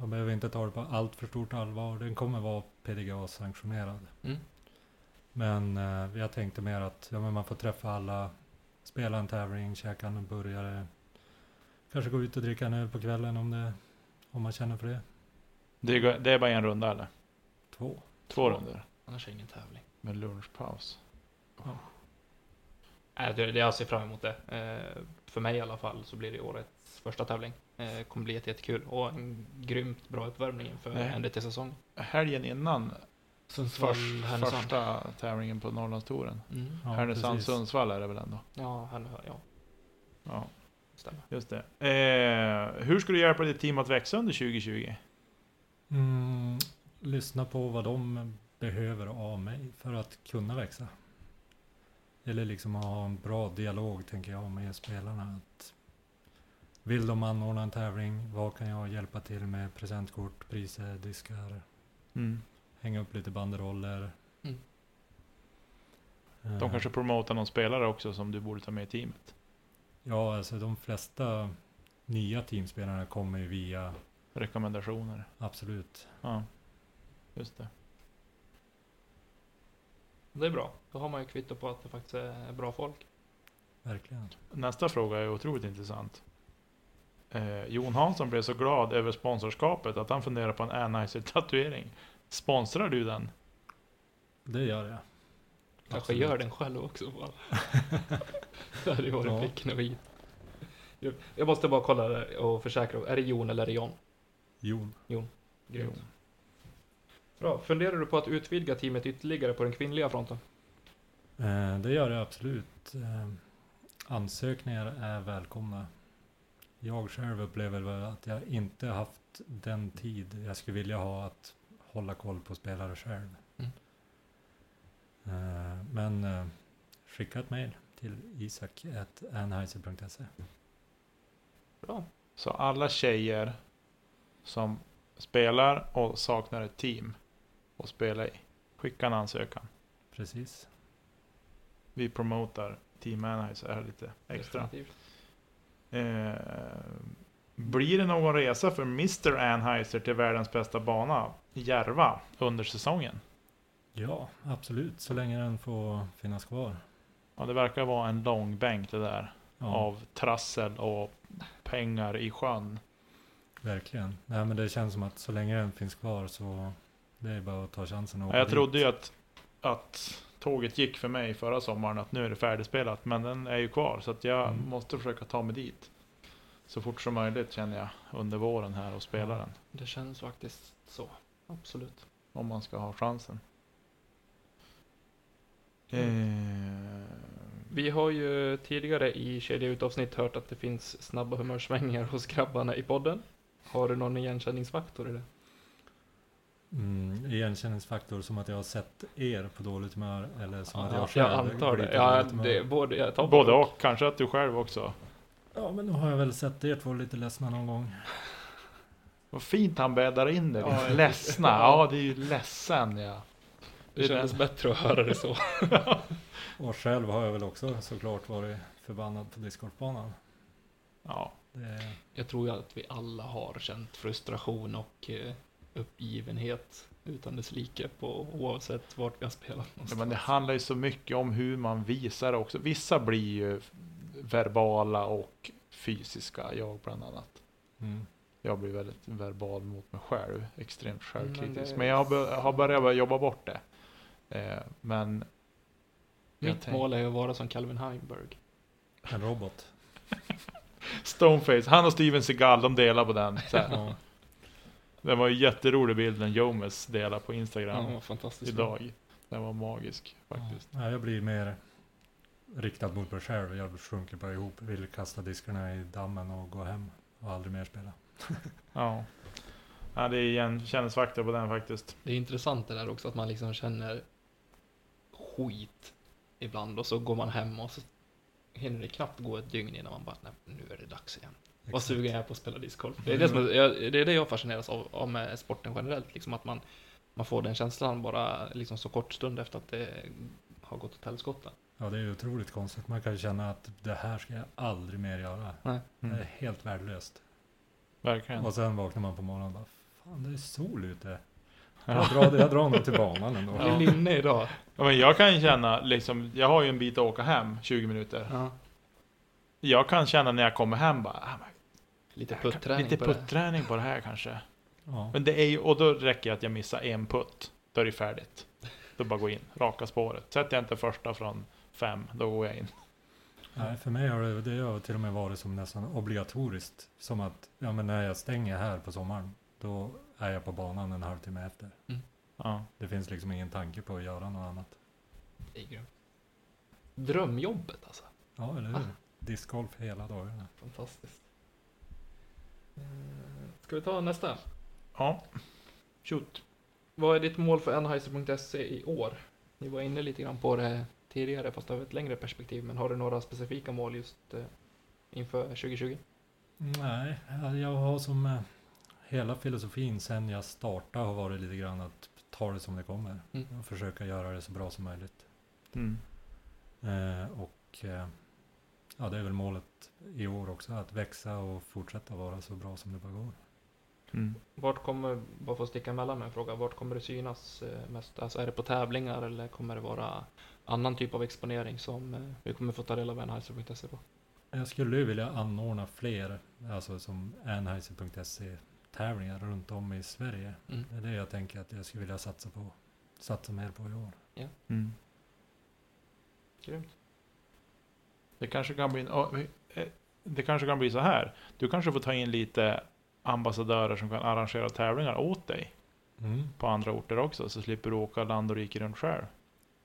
Man behöver inte ta det på allt för stort allvar. Den kommer vara PDGA-sanktionerad. Mm. Men eh, jag tänkte mer att ja, men man får träffa alla, spela en tävling, käka en burgare. Kanske gå ut och dricka en öl på kvällen om, det, om man känner för det. Det är, det är bara en runda eller? Två. Två runder. Annars är det ingen tävling. Med lunchpaus. Nej, det, det jag ser fram emot det. Eh, för mig i alla fall så blir det årets första tävling. Eh, kommer bli jätte- jättekul och en grymt bra uppvärmning inför. NDT-säsongen. Helgen innan Sundsvall, först, Härnösand. första tävlingen på Norrlandstouren. Mm. Ja, Härnösand. Sundsvall är det väl ändå? Ja, Härnö- ja, Ja, stämmer. just det. Eh, hur ska du hjälpa ditt team att växa under 2020? Mm, lyssna på vad de behöver av mig för att kunna växa. Eller liksom ha en bra dialog tänker jag med spelarna. Att vill de anordna en tävling, vad kan jag hjälpa till med? Presentkort, priser, diskar, Mm. hänga upp lite banderoller. Mm. De Eh, kanske promotar någon spelare också som du borde ta med i teamet. Ja, alltså de flesta nya teamspelarna kommer ju via, Rekommendationer. absolut. Ja, just det. Det är bra. Då har man ju kvitto på att det faktiskt är bra folk. Verkligen. Nästa fråga är otroligt intressant. Eh, Jon Hansson blev så glad över sponsorskapet att han funderar på en Anheuser-tatuering. Sponsrar du den? Det gör jag. Kanske Absolut. gör den själv också bara. det hade ju varit Ja. pricken över i. Jag- måste bara kolla det och försäkra. Är det Jon eller är det John? Jon. Grymt. Bra. Funderar du på att utvidga teamet ytterligare på den kvinnliga fronten? Eh, det gör jag absolut. Eh, ansökningar är välkomna. Jag själv upplever väl att jag inte haft den tid jag skulle vilja ha att hålla koll på spelare själv. Mm. Eh, men eh, skicka ett mejl till isak.anheiser.se. Bra. Så alla tjejer som spelar och saknar ett team att spela i, skicka en ansökan. Precis. Vi promotar Team Anheuser här lite extra. Definitivt. Eh, blir det någon resa för Mr Anheuser till världens bästa bana, Järva, under säsongen? Ja, absolut. Så länge den får finnas kvar. Ja, det verkar vara en lång bänk det där. Ja, Av trassel och pengar i sjön. verkligen. Nej, men det känns som att så länge den finns kvar så det är bara att ta chansen och Ja, jag dit. trodde ju att, att tåget gick för mig förra sommaren, att nu är det färdigspelat. Men den är ju kvar, så att jag Mm. måste försöka ta mig dit. Så fort som möjligt känner jag under våren här och spela den. Det känns faktiskt så. Absolut. Om man ska ha chansen. Mm. Eh, Vi har ju tidigare i kedja ut avsnitt hört att det finns snabba humörsvängningar hos grabbarna i podden. Har du någon igenkänningsfaktor i det? Mm, igenkänningsfaktor som att jag har sett er på dåligt humör eller som att jag jag själv antar blir det. på Ja, det både, jag tar både och, kanske att du själv också. Ja, men nu har jag väl sett er två lite ledsna någon gång. Vad fint han bäddar in det. Ja, jag- Ledsna, ja. ja det är ju ledsen ja. Det kändes bättre att höra det så. Och själv har jag väl också såklart varit förbannad på discgolfbanan. Ja, Det, Jag tror ju att vi alla har känt frustration och eh, uppgivenhet utan dess like på oavsett vart vi har spelat Ja, någonstans. men det handlar ju så mycket om hur man visar också. Vissa blir ju verbala och fysiska, jag bland annat. mm, Jag blir väldigt verbal mot mig själv, extremt självkritisk. det- Men, jag har, bör, har börjat jobba bort det. Eh, men Mitt tänk- mål är att vara som Calvin Heimberg. en robot. Stoneface, han och Steven Seagal, de delar på den. Det var en jätterolig bild när Jomes delade på Instagram Ja, fantastiskt. bra. idag. Den var magisk faktiskt. Ja, jag blir mer riktad mot mig själv. Jag sjunker bara ihop, vill kasta diskarna i dammen och gå hem och aldrig mer spela. Ja. Ja, det är igenkänningsfaktor på den faktiskt. Det är intressant det där också att man liksom känner skit ibland och så går man hem och så hinner det knappt gå ett dygn innan man bara, nej, nu är det dags igen. Vad sugen jag är på att spela discgolf. Det är det, som jag, det är det jag fascineras av, av med sporten generellt, liksom att man, man får den känslan bara liksom så kort stund efter att det har gått åt helskotta. Ja, det är ju otroligt konstigt. Man kan känna att det här ska jag aldrig mer göra. Nej. Det Mm. är helt värdelöst. Verkligen. Och sen vaknar man på morgonen och bara, fan det är sol ute. Ja. Jag drar, jag drar nog till banan ändå. Det är linne idag. Ja, men jag kan känna, liksom, jag har ju en bit att åka hem, 20 minuter. Ja. Jag kan känna när jag kommer hem bara, ah, Lite putträning lite på det. putträning på det här kanske. Ja. Men det är ju, och då räcker det att jag missar en putt. Då är det färdigt. Då bara gå in, raka spåret. Sätter jag inte första från fem, då går jag in. Nej, för mig har det, det har till och med varit som nästan obligatoriskt. Som att, ja men när jag stänger här på sommaren, då är jag på banan en halvtimme efter. Ja. Det finns liksom ingen tanke på att göra något annat. Det är grymt. Drömjobbet alltså. Ja, eller hur? Ah. Discgolf hela dagarna. Fantastiskt. Eh, Ska vi ta nästa? ja. Shoot. Vad är ditt mål för Anheuser.se i år? Ni var inne lite grann på det tidigare, fast över ett längre perspektiv. Men har du några specifika mål just eh, inför 2020? Nej, ja, jag har som eh, hela filosofin sen jag startade har varit lite grann att ta det som det kommer. Mm. Och försöka göra det så bra som möjligt. Mm. Eh, och eh, ja, det är väl målet i år också, att växa och fortsätta vara så bra som det bara går. Mm. Vart kommer, bara för att sticka emellan med en fråga, vart kommer det synas eh, mest? Alltså är det på tävlingar eller kommer det vara annan typ av exponering som eh, vi kommer få ta del av Anheuser.se på? Jag skulle ju vilja anordna fler, alltså som Anheuser.se tävlingar runt om i Sverige. Mm. Det är det jag tänker att jag skulle vilja satsa på, satsa mer på i år. Mm. Grymt. Det kanske kan bli eh, det kanske kan bli så här. Du kanske får ta in lite ambassadörer som kan arrangera tävlingar åt dig Mm. på andra orter också, så slipper du åka land och rike runt själv.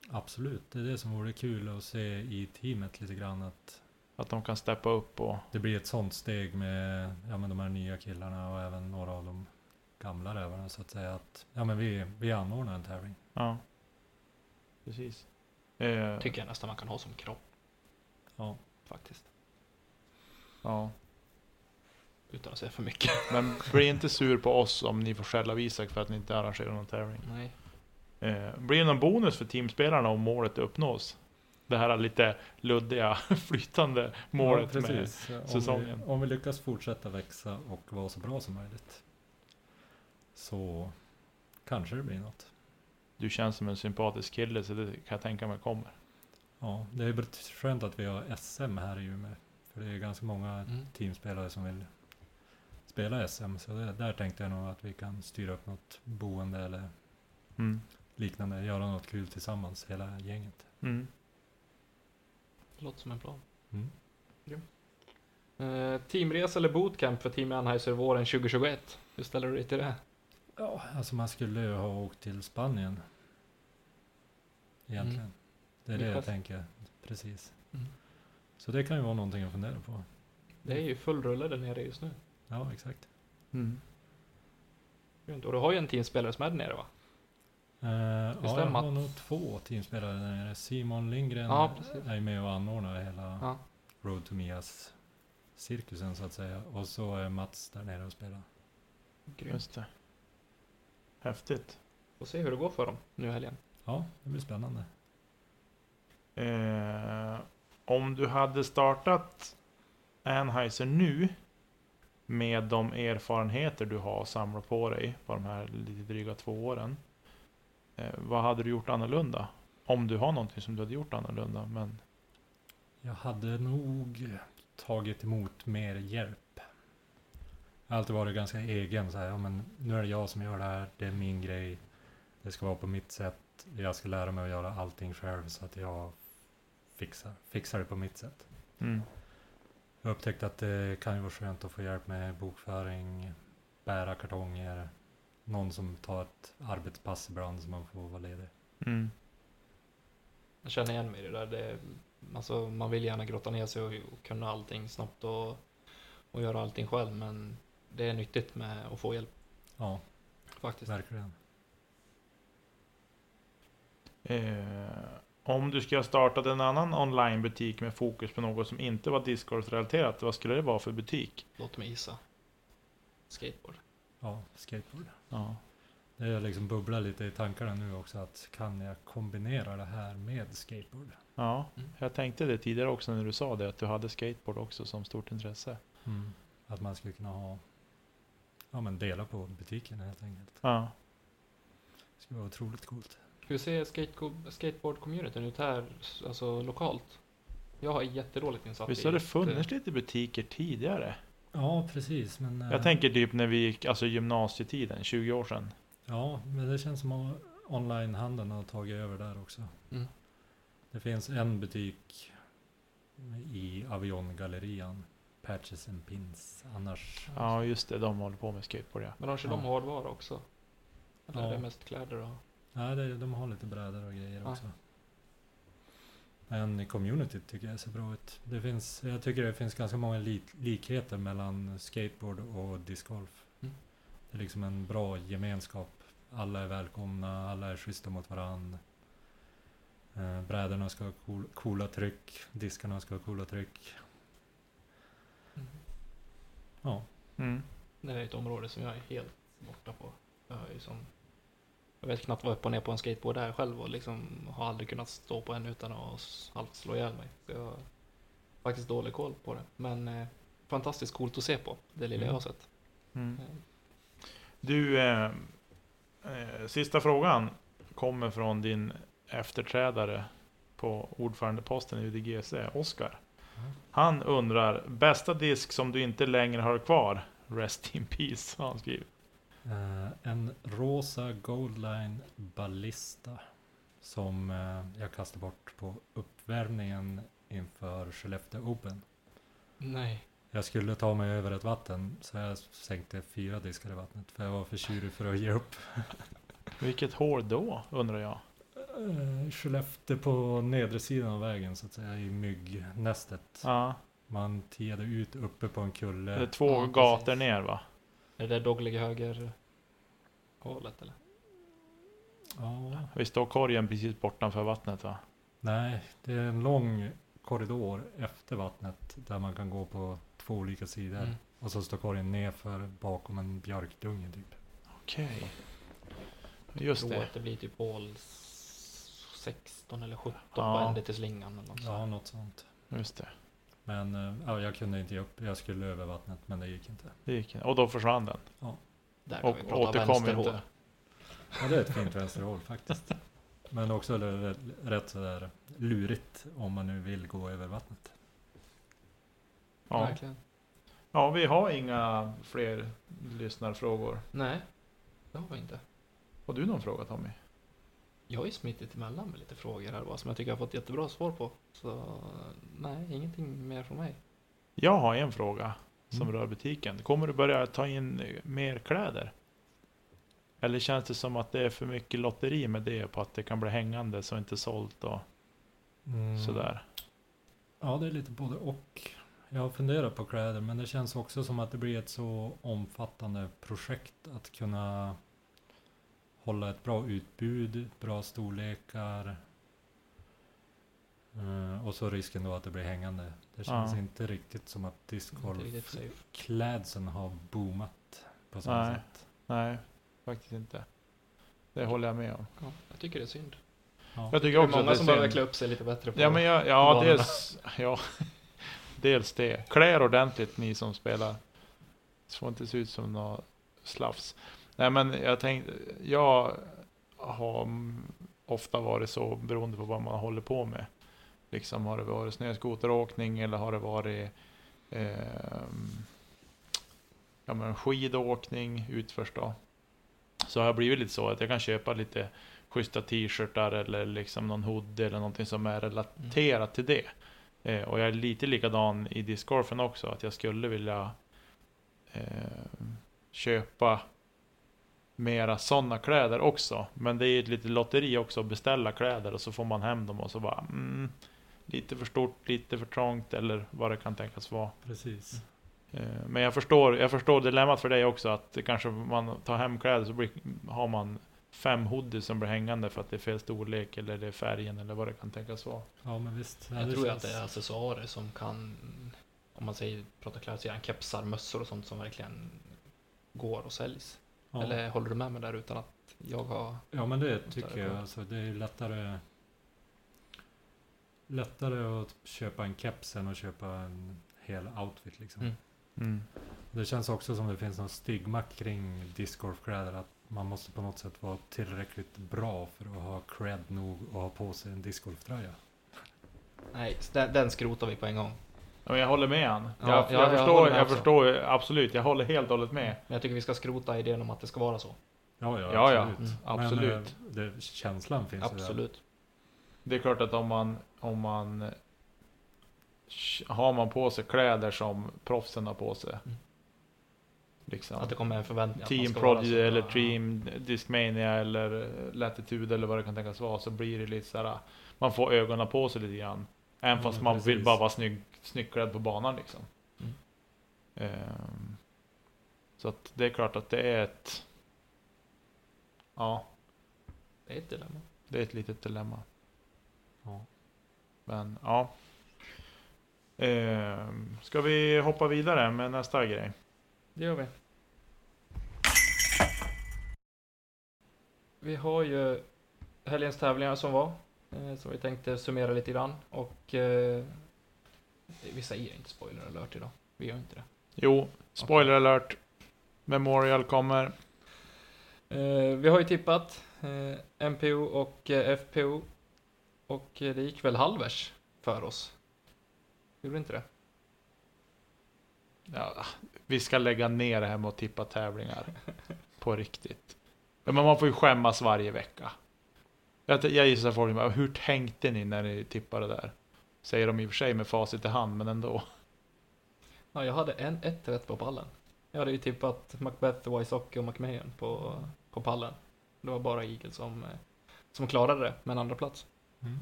Absolut, det är det som vore kul att se i teamet lite grann att Att de kan steppa upp och... det blir ett sånt steg med ja, men de här nya killarna och även några av de gamla rävarna så att säga att ja, men vi, vi anordnar en tävling. Ja. Precis. Eh, Tycker jag nästan man kan ha som kropp Ja, faktiskt. ja. Utan att säga för mycket. Men bli inte sur på oss om ni får skälla Isak för att ni inte arrangerar någon tävling. Nej. Eh, blir det någon bonus för teamspelarna om målet uppnås? Det här lite luddiga, flytande målet ja, med... precis. Om säsongen. Vi, om vi lyckas fortsätta växa och vara så bra som möjligt så kanske det blir något. Du känns som en sympatisk kille så det kan jag tänka mig kommer. Ja, det är skönt att vi har SM här i Umeå. För det är ganska många Mm. teamspelare som vill spela SM. Så det, där tänkte jag nog att vi kan styra upp något boende eller Mm. liknande. Göra något kul tillsammans, hela gänget. Mm. Det låter som en plan. Mm. Eh, teamresa eller bootcamp för Team Anheuser våren 2021? Hur ställer du dig till det? Ja, alltså man skulle ju ha åkt till Spanien. Egentligen. Det är det jag tänker. Precis. Mm. Så det kan ju vara någonting att fundera på. Det är ju full rulle där nere just nu. Ja, exakt. Mm. Och du har ju en teamspelare som är där nere va? Uh, ja, jag stämmer har att- nog två teamspelare där nere. Simon Lindgren Ja, är med och anordnar hela Ja. Road to Mias cirkusen så att säga. Och så är Mats där nere och spelar. Grymt. Det. Häftigt. Får se hur det går för dem nu i helgen. Ja, det blir spännande. Eh, om du hade startat Anheuser nu med de erfarenheter du har samlat på dig på de här lite dryga två åren. Eh, vad hade du gjort annorlunda? Om du har någonting som du hade gjort annorlunda. Men Jag hade nog tagit emot mer hjälp. Jag har alltid varit ganska egen så här, ja, men nu är det jag som gör det här, det är min grej. Det ska vara på mitt sätt. Jag ska lära mig att göra allting själv så att jag fixar, fixar det på mitt sätt. mm, Jag har upptäckt att det kan ju vara skönt att få hjälp med bokföring, bära kartonger, någon som tar ett arbetspass ibland så man får vara ledig. Mm. Jag känner igen mig i det där. Det, alltså, man vill gärna grotta ner sig och, och kunna allting snabbt och, och göra allting själv, men det är nyttigt med att få hjälp Ja, faktiskt. verkligen. Eh, om du skulle ha startat en annan onlinebutik med fokus på något som inte var discgolf-relaterat, vad skulle det vara för butik? Låt mig gissa. Skateboard. Ja, skateboard. Ja. Det är liksom bubblar lite i tankarna nu också att kan jag kombinera det här med skateboard? Ja, Mm. jag tänkte det tidigare också när du sa det, att du hade skateboard också som stort intresse. Att man skulle kunna ha, ja men dela på butiken helt enkelt. Ja. Det skulle vara otroligt coolt. Hur ser skate- skateboard-communityn ut här, alltså lokalt? Jag har jättedåligt insatt Visst har det det. funnits lite butiker tidigare? Ja, precis. Men, eh, Jag tänker typ när vi gick, alltså gymnasietiden, 20 år sedan. Ja, men det känns som att onlinehandeln har tagit över där också. Mm. Det finns en butik i Avion-gallerian. Patches and Pins. Annars... Ja, just det, de håller på med skateboard ja. Men de kör Ja. de hårdvara också? Eller är Ja. det mest kläder och... Nej, det, de har lite brädor och grejer Ja. också. Men community tycker jag ser bra ut. Det finns, jag tycker det finns ganska många lik, likheter mellan skateboard och discgolf. Mm. Det är liksom en bra gemenskap. Alla är välkomna, alla är schyssta mot varandra. Eh, brädorna ska ha cool, coola tryck, diskarna ska ha coola tryck. Mm. Ja, Mm. Det är ett område som jag är helt borta på. Jag, är ju som, jag vet knappt vad upp och ner på en skateboard är själv och liksom har aldrig kunnat stå på en utan att halvt slå ihjäl mig. Så jag har faktiskt dålig koll på det. Men eh, fantastiskt coolt att se på, det lilla jag har sett. Mm. Eh, Du, eh, eh, sista frågan kommer från din efterträdare på ordförandeposten i UDGC, Oskar. Mm. Han undrar, bästa disk som du inte längre har kvar? Rest in peace, har han skrivit. Eh, en rosa Goldline Ballista som eh, jag kastade bort på uppvärmningen inför Skellefteå Open. Nej. Jag skulle ta mig över ett vatten så jag sänkte fyra diskar i vattnet för jag var för tjurig för att ge upp. Vilket hål då, undrar jag? Eh, Skellefteå på nedre sidan av vägen så att säga i myggnästet. Ja, Man tiade ut uppe på en kulle. det är två Ja, gator precis. ner va? Är det doglig höger hålet eller? Ja, Vi står korgen precis bortanför vattnet va? nej, det är en lång korridor efter vattnet där man kan gå på två olika sidor. Mm. Och så står korgen nerför bakom en björkdunge typ. Okej. Just Jag tror det. att det blir typ hål s- 16 eller 17 på Ja. ände till slingan eller något sånt. Ja, något sånt. Just det. Men eh, ja, jag kunde inte ge upp. Jag skulle över vattnet men det gick inte. det gick. Och då försvann den. Där kan Och vi prata återkom vänsterhål. inte. Ja, det är ett fint vänsterhål faktiskt. Men också rätt, rätt sådär lurigt om man nu vill gå över vattnet. Ja. Verkligen. ja, vi har inga fler lyssnarfrågor. Nej, det har vi inte. Har du någon fråga Tommy? Jag har ju smittit emellan med lite frågor här bara, som jag tycker jag har fått jättebra svar på. Så nej, ingenting mer från mig. Jag har en fråga som Mm. rör butiken. Kommer du börja ta in mer kläder? Eller känns det som att det är för mycket lotteri med det på att det kan bli hängande så inte sålt och Mm. sådär? Ja, det är lite både och. Jag har funderat på kläder, men det känns också som att det blir ett så omfattande projekt att kunna hålla ett bra utbud, bra storlekar. Eh, och så risken då att det blir hängande. Det känns Ja. inte riktigt som att discgolfklädseln har boomat på samma Nej. sätt. Nej, faktiskt inte. Det håller jag med om. Ja, jag tycker det är synd. Ja. Jag tycker Det är också att många det som behöver klä upp sig lite bättre på Ja, men jag, ja, dels, ja, dels det. Klä er ordentligt ni som spelar. Det får inte se ut som något slafs. Nej, men jag tänkte, jag har ofta varit så beroende på vad man håller på med. Liksom har det varit snöskoteråkning eller har det varit eh, ja, men skidåkning utförs då. Så har jag blivit lite så att jag kan köpa lite schyssta t-shirtar eller liksom någon hoodie eller någonting som är relaterat till det. Eh, och jag är lite likadan i discgolfen också, att jag skulle vilja eh, köpa mera sådana kläder också. Men det är ju ett litet lotteri också att beställa kläder och så får man hem dem och så bara mm, lite för stort, lite för trångt eller vad det kan tänkas vara. Precis. Eh, Men jag förstår, jag förstår dilemmat för dig också att kanske man tar hem kläder så blir, har man fem hoodies som blir hängande för att det är fel storlek eller det är färgen eller vad det kan tänkas vara. Ja, men visst. Ja, Jag tror ju att känns- det är accessoarer som kan, om man säger, pratar klädsidan, kepsar, mössor och sånt som verkligen går och säljs. Ja. Eller håller du med mig där utan att jag har... Ja men det tycker jag. Alltså, det är lättare Lättare att köpa en keps än att köpa en hel outfit liksom. Mm. Mm. Det känns också som det finns någon stigma kring discgolfkläder. Att man måste på något sätt vara tillräckligt bra för att ha cred nog och ha på sig en discgolftröja. Nej, den, den skrotar vi på en gång. Ja, men jag håller med han. Ja, jag, ja, jag, jag förstår, håller med jag också. förstår absolut. Jag håller helt och hållet med. Men jag tycker vi ska skrota idén om att det ska vara så. Ja, ja, Ja, ja. absolut. Mm. Absolut. Men eh, det, känslan finns ju där. Absolut. Det är klart att om man, om man har man på sig kläder som proffsen har på sig. Mm. Liksom. Att det kommer en förväntning att man Team ska vara Prodigy så. eller Ja. Team Discmania eller eh, Latitude eller vad det kan tänkas vara så blir det lite såhär Man får ögonen på sig lite grann Även Ja, fast man vill precis. bara vara snygg, snyggklädd på banan liksom Mm. Ehm, Så att det är klart att det är ett Ja, Det är ett dilemma. det är ett litet dilemma Ja. Men ja Ehm, Ska vi hoppa vidare med nästa grej? Det gör vi. Vi har ju helgens tävlingar som var. Eh, som vi tänkte summera lite grann. Och eh, vi säger inte spoiler alert idag. Vi gör inte det. Jo, spoiler alert Memorial kommer Eh, vi har ju tippat eh, MPO och eh, FPO. Och det gick väl halvers för oss. Gjorde inte det? Ja, vi ska lägga ner det här med att tippa tävlingar. På riktigt. Men man får ju skämmas varje vecka. Jag, jag gissar folk bara, hur tänkte ni när ni tippade där? Säger de i och för sig med facit i hand, men ändå. Ja, jag hade en, ett rätt på pallen. Jag hade ju tippat Macbeth, Wysocki och McMahon på, på pallen. Det var bara Eagle som, eh, som klarade det med en andra plats. Mm.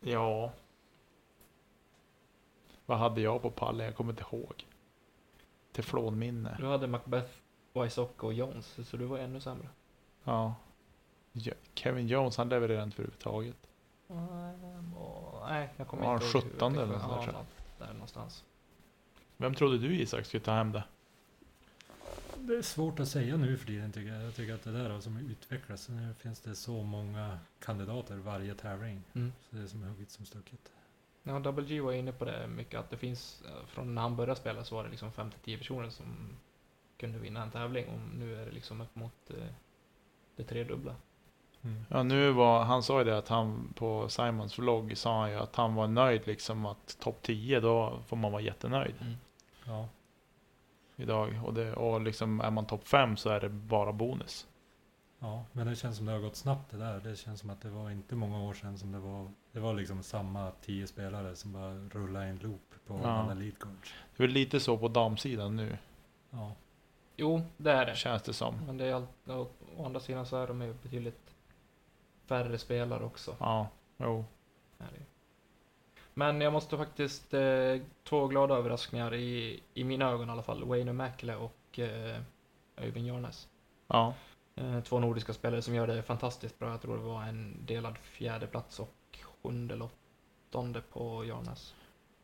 Ja. Vad hade jag på pallen? Jag kommer inte ihåg. Teflonminne. Du hade Macbeth, Wysocki och Jones, så du var ännu sämre. Ja. Ja, Kevin Jones, han levererade inte överhuvudtaget. Nej, jag kommer Var inte han ihåg. hur 17 jag eller något sånt där, Ja, tror jag. där någonstans. Vem trodde du Isak skulle ta hem det? Det är svårt att säga nu för tiden tycker jag. Jag tycker att det där har som utvecklas. Nu finns det så många kandidater varje tävling. Mm. Så det är som hugget som stucket. Ja, Double G var inne på det mycket, att det finns, eh, från när han började spela så var det liksom 5-10 personer som kunde vinna en tävling och nu är det liksom upp mot eh, det tredubbla. Mm. Ja, nu var, han sa ju det att han på Simons vlogg sa han ju att han var nöjd liksom att topp 10 då får man vara jättenöjd Ja. idag. Och, det, och liksom är man topp 5 så är det bara bonus. ja, men det känns som det har gått snabbt det där. Det känns som att det var inte många år sedan som det var. Det var liksom samma tio spelare som bara rullade i en loop på Ja. alla lead cards. Det är väl lite så på damsidan nu, Ja. Jo, det är det. känns det som. Men det är allt, å, å andra sidan så är de ju betydligt färre spelare också. Ja, jo. Det. Men jag måste faktiskt, eh, två glada överraskningar i, i mina ögon i alla fall. Wayne Mäkelä och eh, Öyvind Jarnes. Ja. Eh, två nordiska spelare som gör det fantastiskt bra. Jag tror det var en delad fjärde plats och sjunde eller åttonde på Jarnes.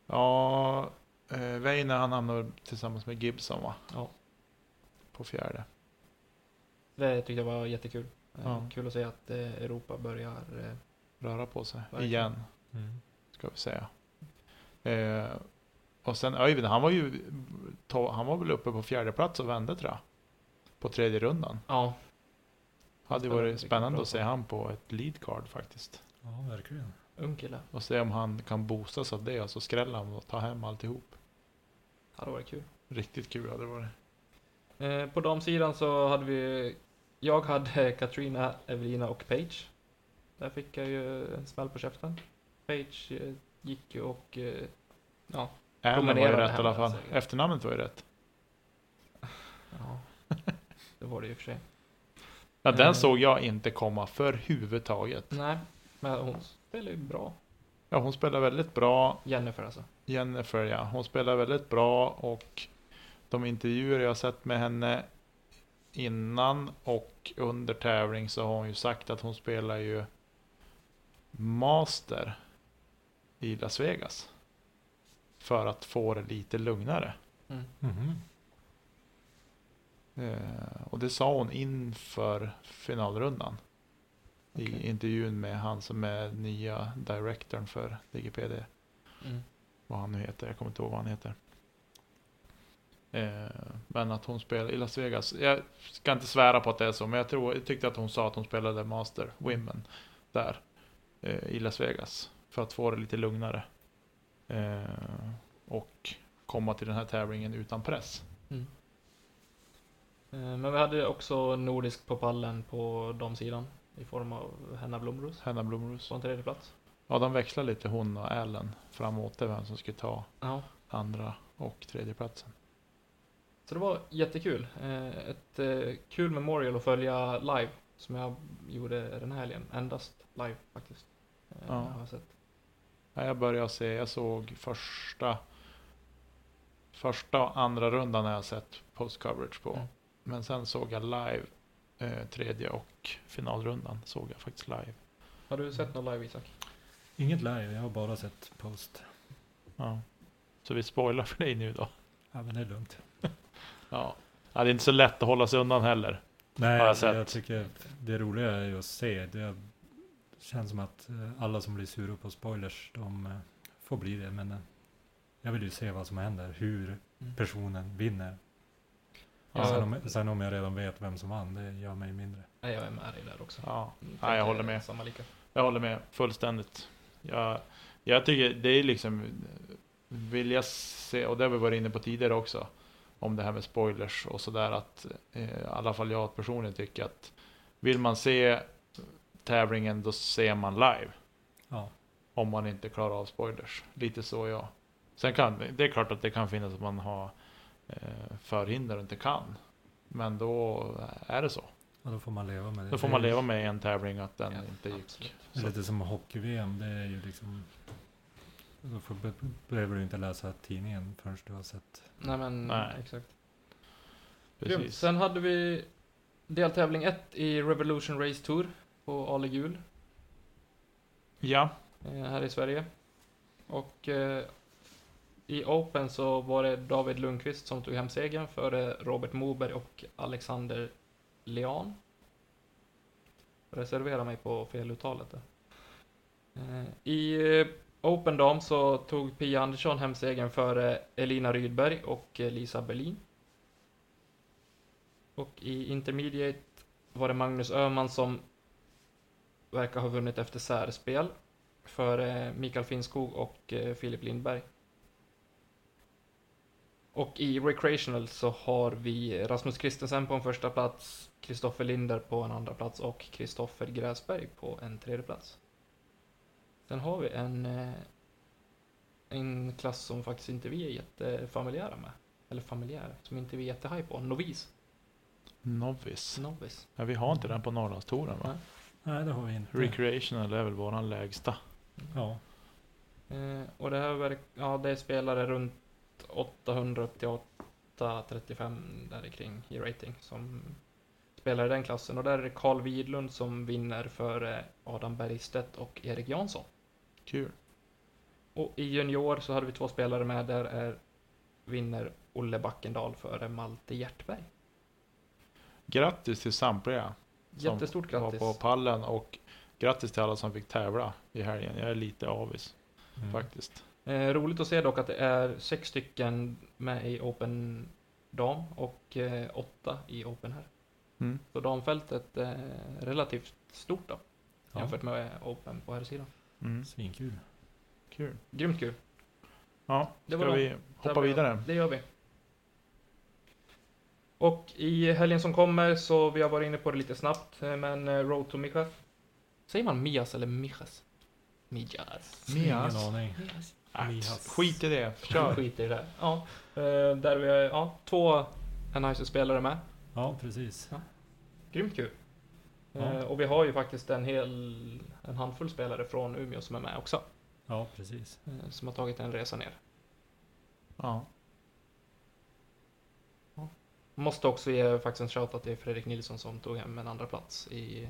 Ja, eh, Weine han hamnade tillsammans med Gibson va? Ja. På fjärde. Det tyckte jag var jättekul. Eh, Ja. Kul att se att eh, Europa börjar... Eh, Röra på sig. Verkligen. Igen, Mm. ska vi säga. Eh, och sen Öyvind, han var ju han var väl uppe på fjärde plats och vände tror jag. På tredje rundan. ja, Hade varit spännande att se han på ett lead card faktiskt. ja, verkligen. ung kille. Och se om han kan boostas av det och så skrälla han och ta hem alltihop. Ja, det var kul. Riktigt kul hade det varit. Eh, på damsidan så hade vi... Jag hade Katrina, Evelina och Paige. Där fick jag ju en smäll på käften. Paige eh, gick ju och... Eh, ja. Allen var ju rätt i alla fall. alltså. Efternamnet var ju rätt. ja. det var det ju för sig. Ja, den Mm. såg jag inte komma för huvudtaget. Nej, men hon spelar ju bra. Ja, hon spelar väldigt bra. Jennifer alltså. Jennifer, ja. Hon spelar väldigt bra och de intervjuer jag har sett med henne innan och under tävling så har hon ju sagt att hon spelar ju Master i Las Vegas. För att få det lite lugnare. Mm. Mhm. Eh, och det sa hon inför finalrundan. Okej. I intervjun med han som är nya directorn för DGPD. Mm. vad han nu heter. Jag kommer inte ihåg vad han heter. Eh, men att hon spelar i Las Vegas. Jag ska inte svära på att det är så, men jag, tror, jag tyckte att hon sa att hon spelade Master Women där eh, i Las Vegas. För att få det lite lugnare. Eh, och komma till den här tävlingen utan press. Mm. Men vi hade också nordisk på pallen på damsidan i form av Henna Blomros Hanna Blomros. på en tredje plats. Ja, de växlar lite hon och Allen framåt. vem som ska ta Ja, andra och tredje platsen. Så det var jättekul. Eh, Ett eh, kul memorial att följa live som jag gjorde den här helgen. Endast live faktiskt. Eh, Ja. Har jag sett. Ja, jag började se, jag såg första Första och andra rundan har jag sett post coverage på. Mm. Men sen såg jag live eh, tredje och finalrundan såg jag faktiskt live. Har du sett någon live Isak? Inget live, jag har bara sett post. Ja. Så vi spoilar för dig nu då. Ja, men det är lugnt. Ja. ja. Det är inte så lätt att hålla sig undan heller. Nej, Har jag jag, sett. tycker det roliga är ju att se. Det känns som att eh, alla som blir sura på spoilers, de eh, får bli det. Men eh, jag vill ju se vad som händer, hur Mm. personen vinner. Ja. Sen, om, sen om jag redan vet vem som vann, det gör mig mindre. Nej, jag är med dig där också. Ja. Mm, Ja, jag håller med. Samma lika. Jag håller med fullständigt. Jag, jag tycker det är liksom, vill jag se, och det har vi varit inne på tidigare också, om det här med spoilers och sådär att, eh, i alla fall jag personligen tycker att vill man se tävlingen då ser man live. Ja, Om man inte klarar av spoilers. Lite så jag. Sen kan, det är klart att det kan finnas att man har eh, förhinder och inte kan. Men då är det så. och då får man leva med det. Då får man leva med en tävling att den Ja, inte gick. absolut. Det är Så, lite som hockey-VM, det är ju liksom... Då får, be- behöver du inte läsa tidningen förrän du har sett. Nej men, Nej. exakt. Grymt. precis. Sen hade vi deltävling 1 i Revolution Race Tour på Ale Gul Ja, eh, här i Sverige. Och eh, i Open så var det David Lundqvist som tog hem segern före Robert Moberg och Alexander Leon. Reservera mig på feluttalet där. Eh, I Open Dam så tog Pia Andersson hem segern före Elina Rydberg och eh, Lisa Berlin. Och i Intermediate var det Magnus Öhman som verkar ha vunnit efter särspel före eh, Mikael Finnskog och eh, Filip Lindberg. Och i Recreational så har vi Rasmus Christensen på en första plats, Kristoffer Linder på en andra plats och Kristoffer Gräsberg på en tredje plats. Sen har vi en, eh, en klass som faktiskt inte vi är jättefamiljära med. Eller familjär, som inte vi är jättehaj på. Novis. Novice. Novis. Ja, vi har inte den på Norrlandstouren va? Nej. Det har vi inte. Recreational är väl våran lägsta. Ja, Eh, och det här verk, ja, det är spelare runt 800 upp till 835 där kring i rating som spelar i den klassen. Och där är det Carl Widlund som vinner för Adam Bergstedt och Erik Jansson. Kul. Och i junior så hade vi två spelare med. Där är vinner Olle Backendal före Malte Hjertberg. Grattis till samtliga som Jättestort var grattis. på pallen och grattis till alla som fick tävla i helgen. Jag är lite avis mm. faktiskt. Eh, roligt att se dock att det är sex stycken med i Open Dam och eh, åtta i Open här. Mm. Så damfältet är relativt stort då, Ja, jämfört med Open på här sidan. Mm. svinkul. Kul. Grymt kul. Ja, Det ska var vi hoppa vidare? Det gör vi. Och i helgen som kommer så, vi har varit inne på det lite snabbt, eh, men eh, Road to Mijas. Säger man Mias eller Mijas? Mijas. Mias. Ingen aning. Mijas. Äh, Mias. skit i det, kör. Skit i det där. Ja, eh, där vi har ja, två Anheuser-spelare med. Ja, precis. Grymt kul. Ja. Eh, och vi har ju faktiskt en hel en handfull spelare från Umeå som är med också. Ja, precis. eh, Som har tagit en resa ner. Ja. Måste också ge faktiskt en shoutout till Fredrik Nilsson som tog hem en andra plats i,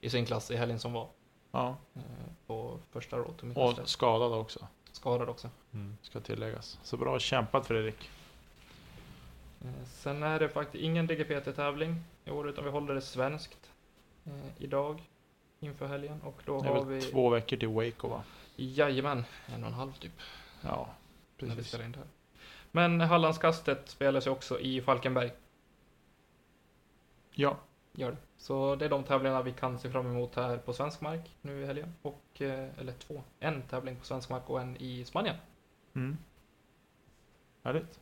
i sin klass i helgen som var. ja. eh, På första Road to Och skadad också, Skadad också. Mm. ska tilläggas. Så bra kämpat Fredrik. Sen är det faktiskt ingen DGPT-tävling i år utan vi håller det svenskt eh, idag inför helgen och då Det har är väl vi två veckor till Waco va? Jajamän, en och en halv typ Ja, när vi precis. spelar in det här. Men Hallandskastet spelas ju också i Falkenberg. Ja, Gör det. Så det är de tävlingarna vi kan se fram emot här på svensk mark nu i helgen. Och, eh, eller två. En tävling på svensk mark och en i Spanien. mm. Härligt.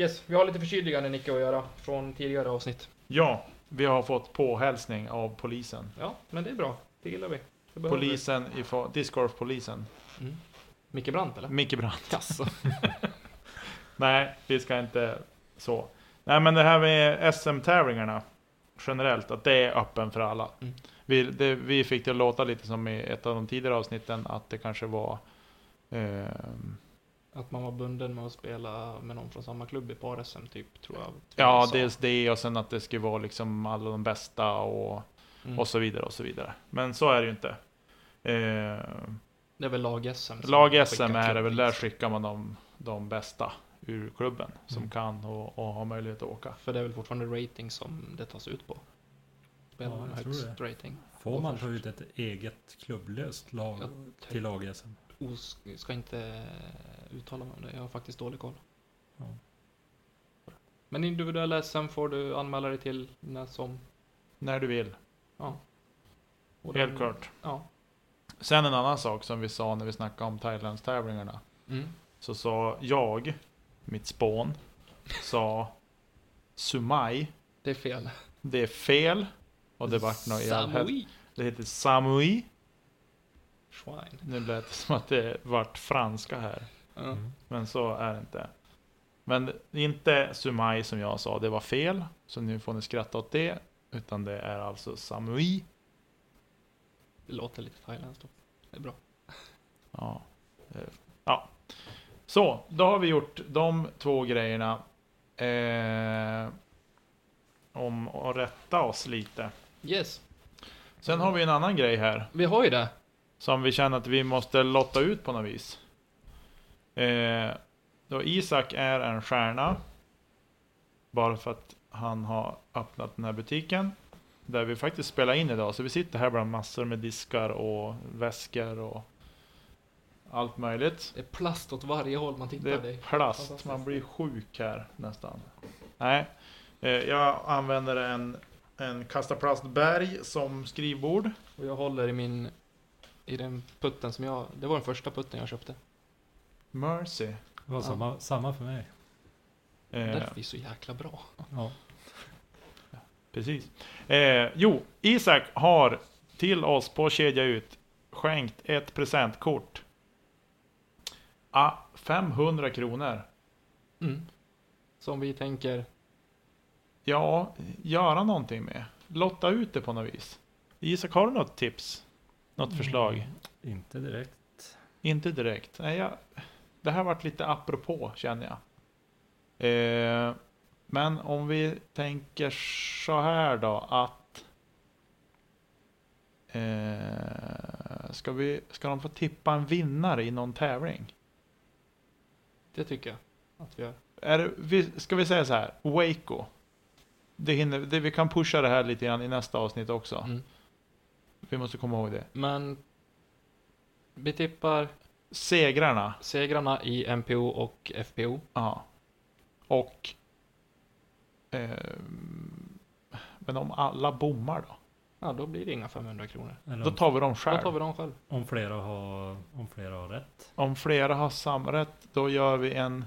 Yes, vi har lite förtydligande Nicke att göra från tidigare avsnitt. Ja, vi har fått påhälsning av polisen. Ja, men det är bra. Det gillar vi. Det behöver. Polisen, ifrån, discgolfpolisen. Mm. Micke Brandt eller? Micke Brandt. Jaså? Nej, vi ska inte så. Nej, men det här med SM-tävlingarna generellt, att det är öppen för alla. Mm. Vi, det, vi fick det att låta lite som i ett av de tidigare avsnitten att det kanske var eh, Att man var bunden med att spela med någon från samma klubb i par-SM typ, tror jag. Ja, dels det och sen att det skulle vara liksom alla de bästa och, Mm. och så vidare och så vidare. Men så är det ju inte. Eh, Det är väl lag-SM? Lag-SM är det väl, där skickar man de, de bästa ur klubben som Mm. kan och, och har möjlighet att åka. För det är väl fortfarande rating som det tas ut på? Spelar Ja, man högst rating? Får man ta ut ett eget klubblöst lag Jag till lag-SM? Ska inte uttala mig om det, jag har faktiskt dålig koll. Ja. Men individuell SM får du anmäla dig till när som... När du vill, Ja. Och helt den- klart. Ja. Sen en annan sak som vi sa när vi snackade om Thailandstävlingarna. Mm. Så sa jag, mitt spån, sa Sumai. Det är fel. Det är fel. Och det vart något. Samui. Det heter Samui. Schwein. Nu lät det som att det vart franska här. Mm. Men så är det inte. Men inte Sumai som jag sa, det var fel. Så nu får ni skratta åt det. Utan det är alltså Samui. Det låter lite thailändskt. då. Det är bra. Ja. Eh, ja. Så, då har vi gjort de två grejerna. Eh, om att rätta oss lite. Yes. Sen har vi en annan grej här. Vi har ju det. Som vi känner att vi måste lotta ut på något vis. Eh, då Isak är en stjärna. Bara för att han har öppnat den här butiken. Där vi faktiskt spelar in idag. Så vi sitter här bland massor med diskar och väskor och allt möjligt. Det är plast åt varje håll man tittar. Det är plast. Man blir sjuk här nästan. Nej, eh, jag använder en, en kasta plastberg som skrivbord. Och jag håller i min... I den putten som jag... Det var den första putten jag köpte. Mercy. Det var Ja. samma, samma för mig. Eh, Därför är vi så jäkla bra. Ja. Precis. Eh, jo, Isak har till oss på Kedja Ut skänkt ett presentkort. Ah, 500 kronor. Mm. Som vi tänker... Ja, göra någonting med. Lotta ut det på något vis. Isak, har du något tips? Något förslag? Mm, inte direkt. Inte direkt. Nej, jag, det här varit lite apropå känner jag. Eh, men om vi tänker så här då att eh, ska, vi, ska de få tippa en vinnare i någon tävling? Det tycker jag att vi gör. Är det, vi, ska vi säga så här, Waco. Det hinner, det, vi kan pusha det här lite grann i nästa avsnitt också. Mm. Vi måste komma ihåg det. Men... Vi tippar Segrarna. segrarna i MPO och FPO. Ja. Och... Eh, men om alla bommar då? Ja, då blir det inga 500 kronor. Eller Då om, tar vi dem Då själv. tar vi dem själv. om, flera har, om flera har rätt. Om flera har samma rätt, då gör vi en...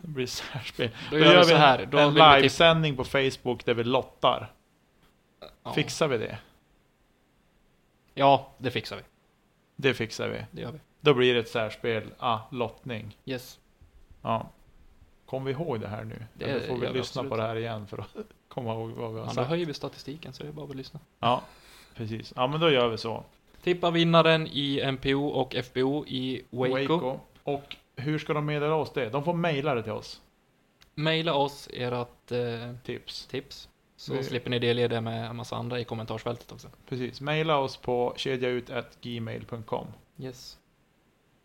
Det blir särspel. Då, gör vi så här. Då en livesändning på Facebook där vi lottar. Ja. Fixar vi det? Ja, det fixar vi. Det fixar vi. Det gör vi. Då blir det ett särspel, ah, lottning. Yes. Ja. Kom vi ihåg det här nu? Det Eller får vi lyssna absolut. på det här igen för att komma ihåg vad vi har Ja, då sagt? höjer vi statistiken så det är bara att lyssna. Ja, precis. Ja, men då gör vi så. Tippa vinnaren i MPO och FBO i Waco. Och hur ska de meddela oss det? De får mejla det till oss. Maila oss ert eh, Tips. tips. Så Vi- slipper ni delge det med en massa andra i kommentarsfältet också. Precis. Mejla oss på kedjaut.gmail.com. Yes.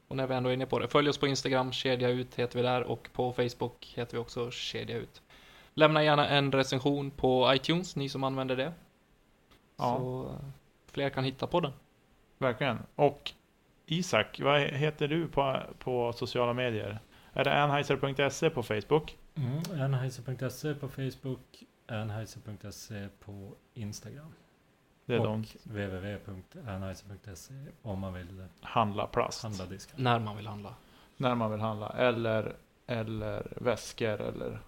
Och när vi ändå är inne på det, följ oss på Instagram, kedja ut heter vi där och på Facebook heter vi också kedja ut. Lämna gärna en recension på iTunes, ni som använder det. Ja. Så fler kan hitta podden. Verkligen. Och Isak, vad heter du på, på sociala medier? Är det anheiser.se på Facebook? Mm, Anheuser.se på Facebook, Anheuser.se på Instagram. Det är och de www.anheuser.se om man vill handla plast. handla diskar. När man vill handla. När man vill handla. Eller, eller väskor eller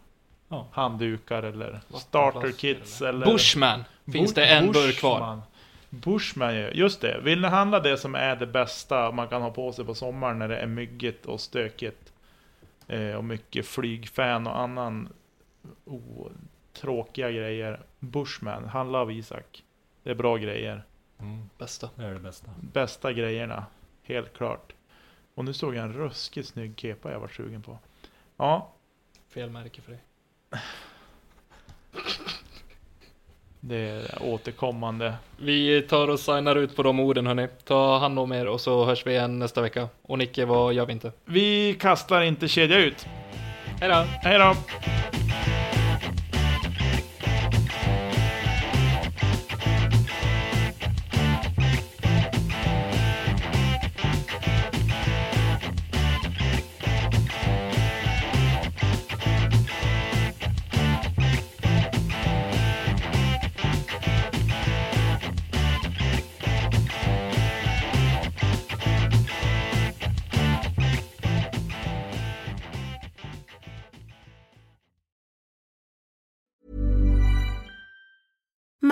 Ja. handdukar eller Vattenflaskor starter kits eller... Bushman! Finns det en burk kvar? Bushman. Just det. Vill ni handla det som är det bästa man kan ha på sig på sommaren när det är myggigt och stökigt eh, och mycket flygfän och annan oh, tråkiga grejer. Bushman, handla av Isak. Det är bra grejer. Mm, Bästa. det är det bästa. Bästa grejerna, helt klart. Och nu såg jag en ruskigt snygg kepa jag var sugen på. Ja, Fel märke för dig. det är återkommande. Vi tar och signar ut på de orden hörni. Ta hand om er och så hörs vi igen nästa vecka. Och Nicke, vad gör vi inte? Vi kastar inte kedja ut. Hej då! Hej då!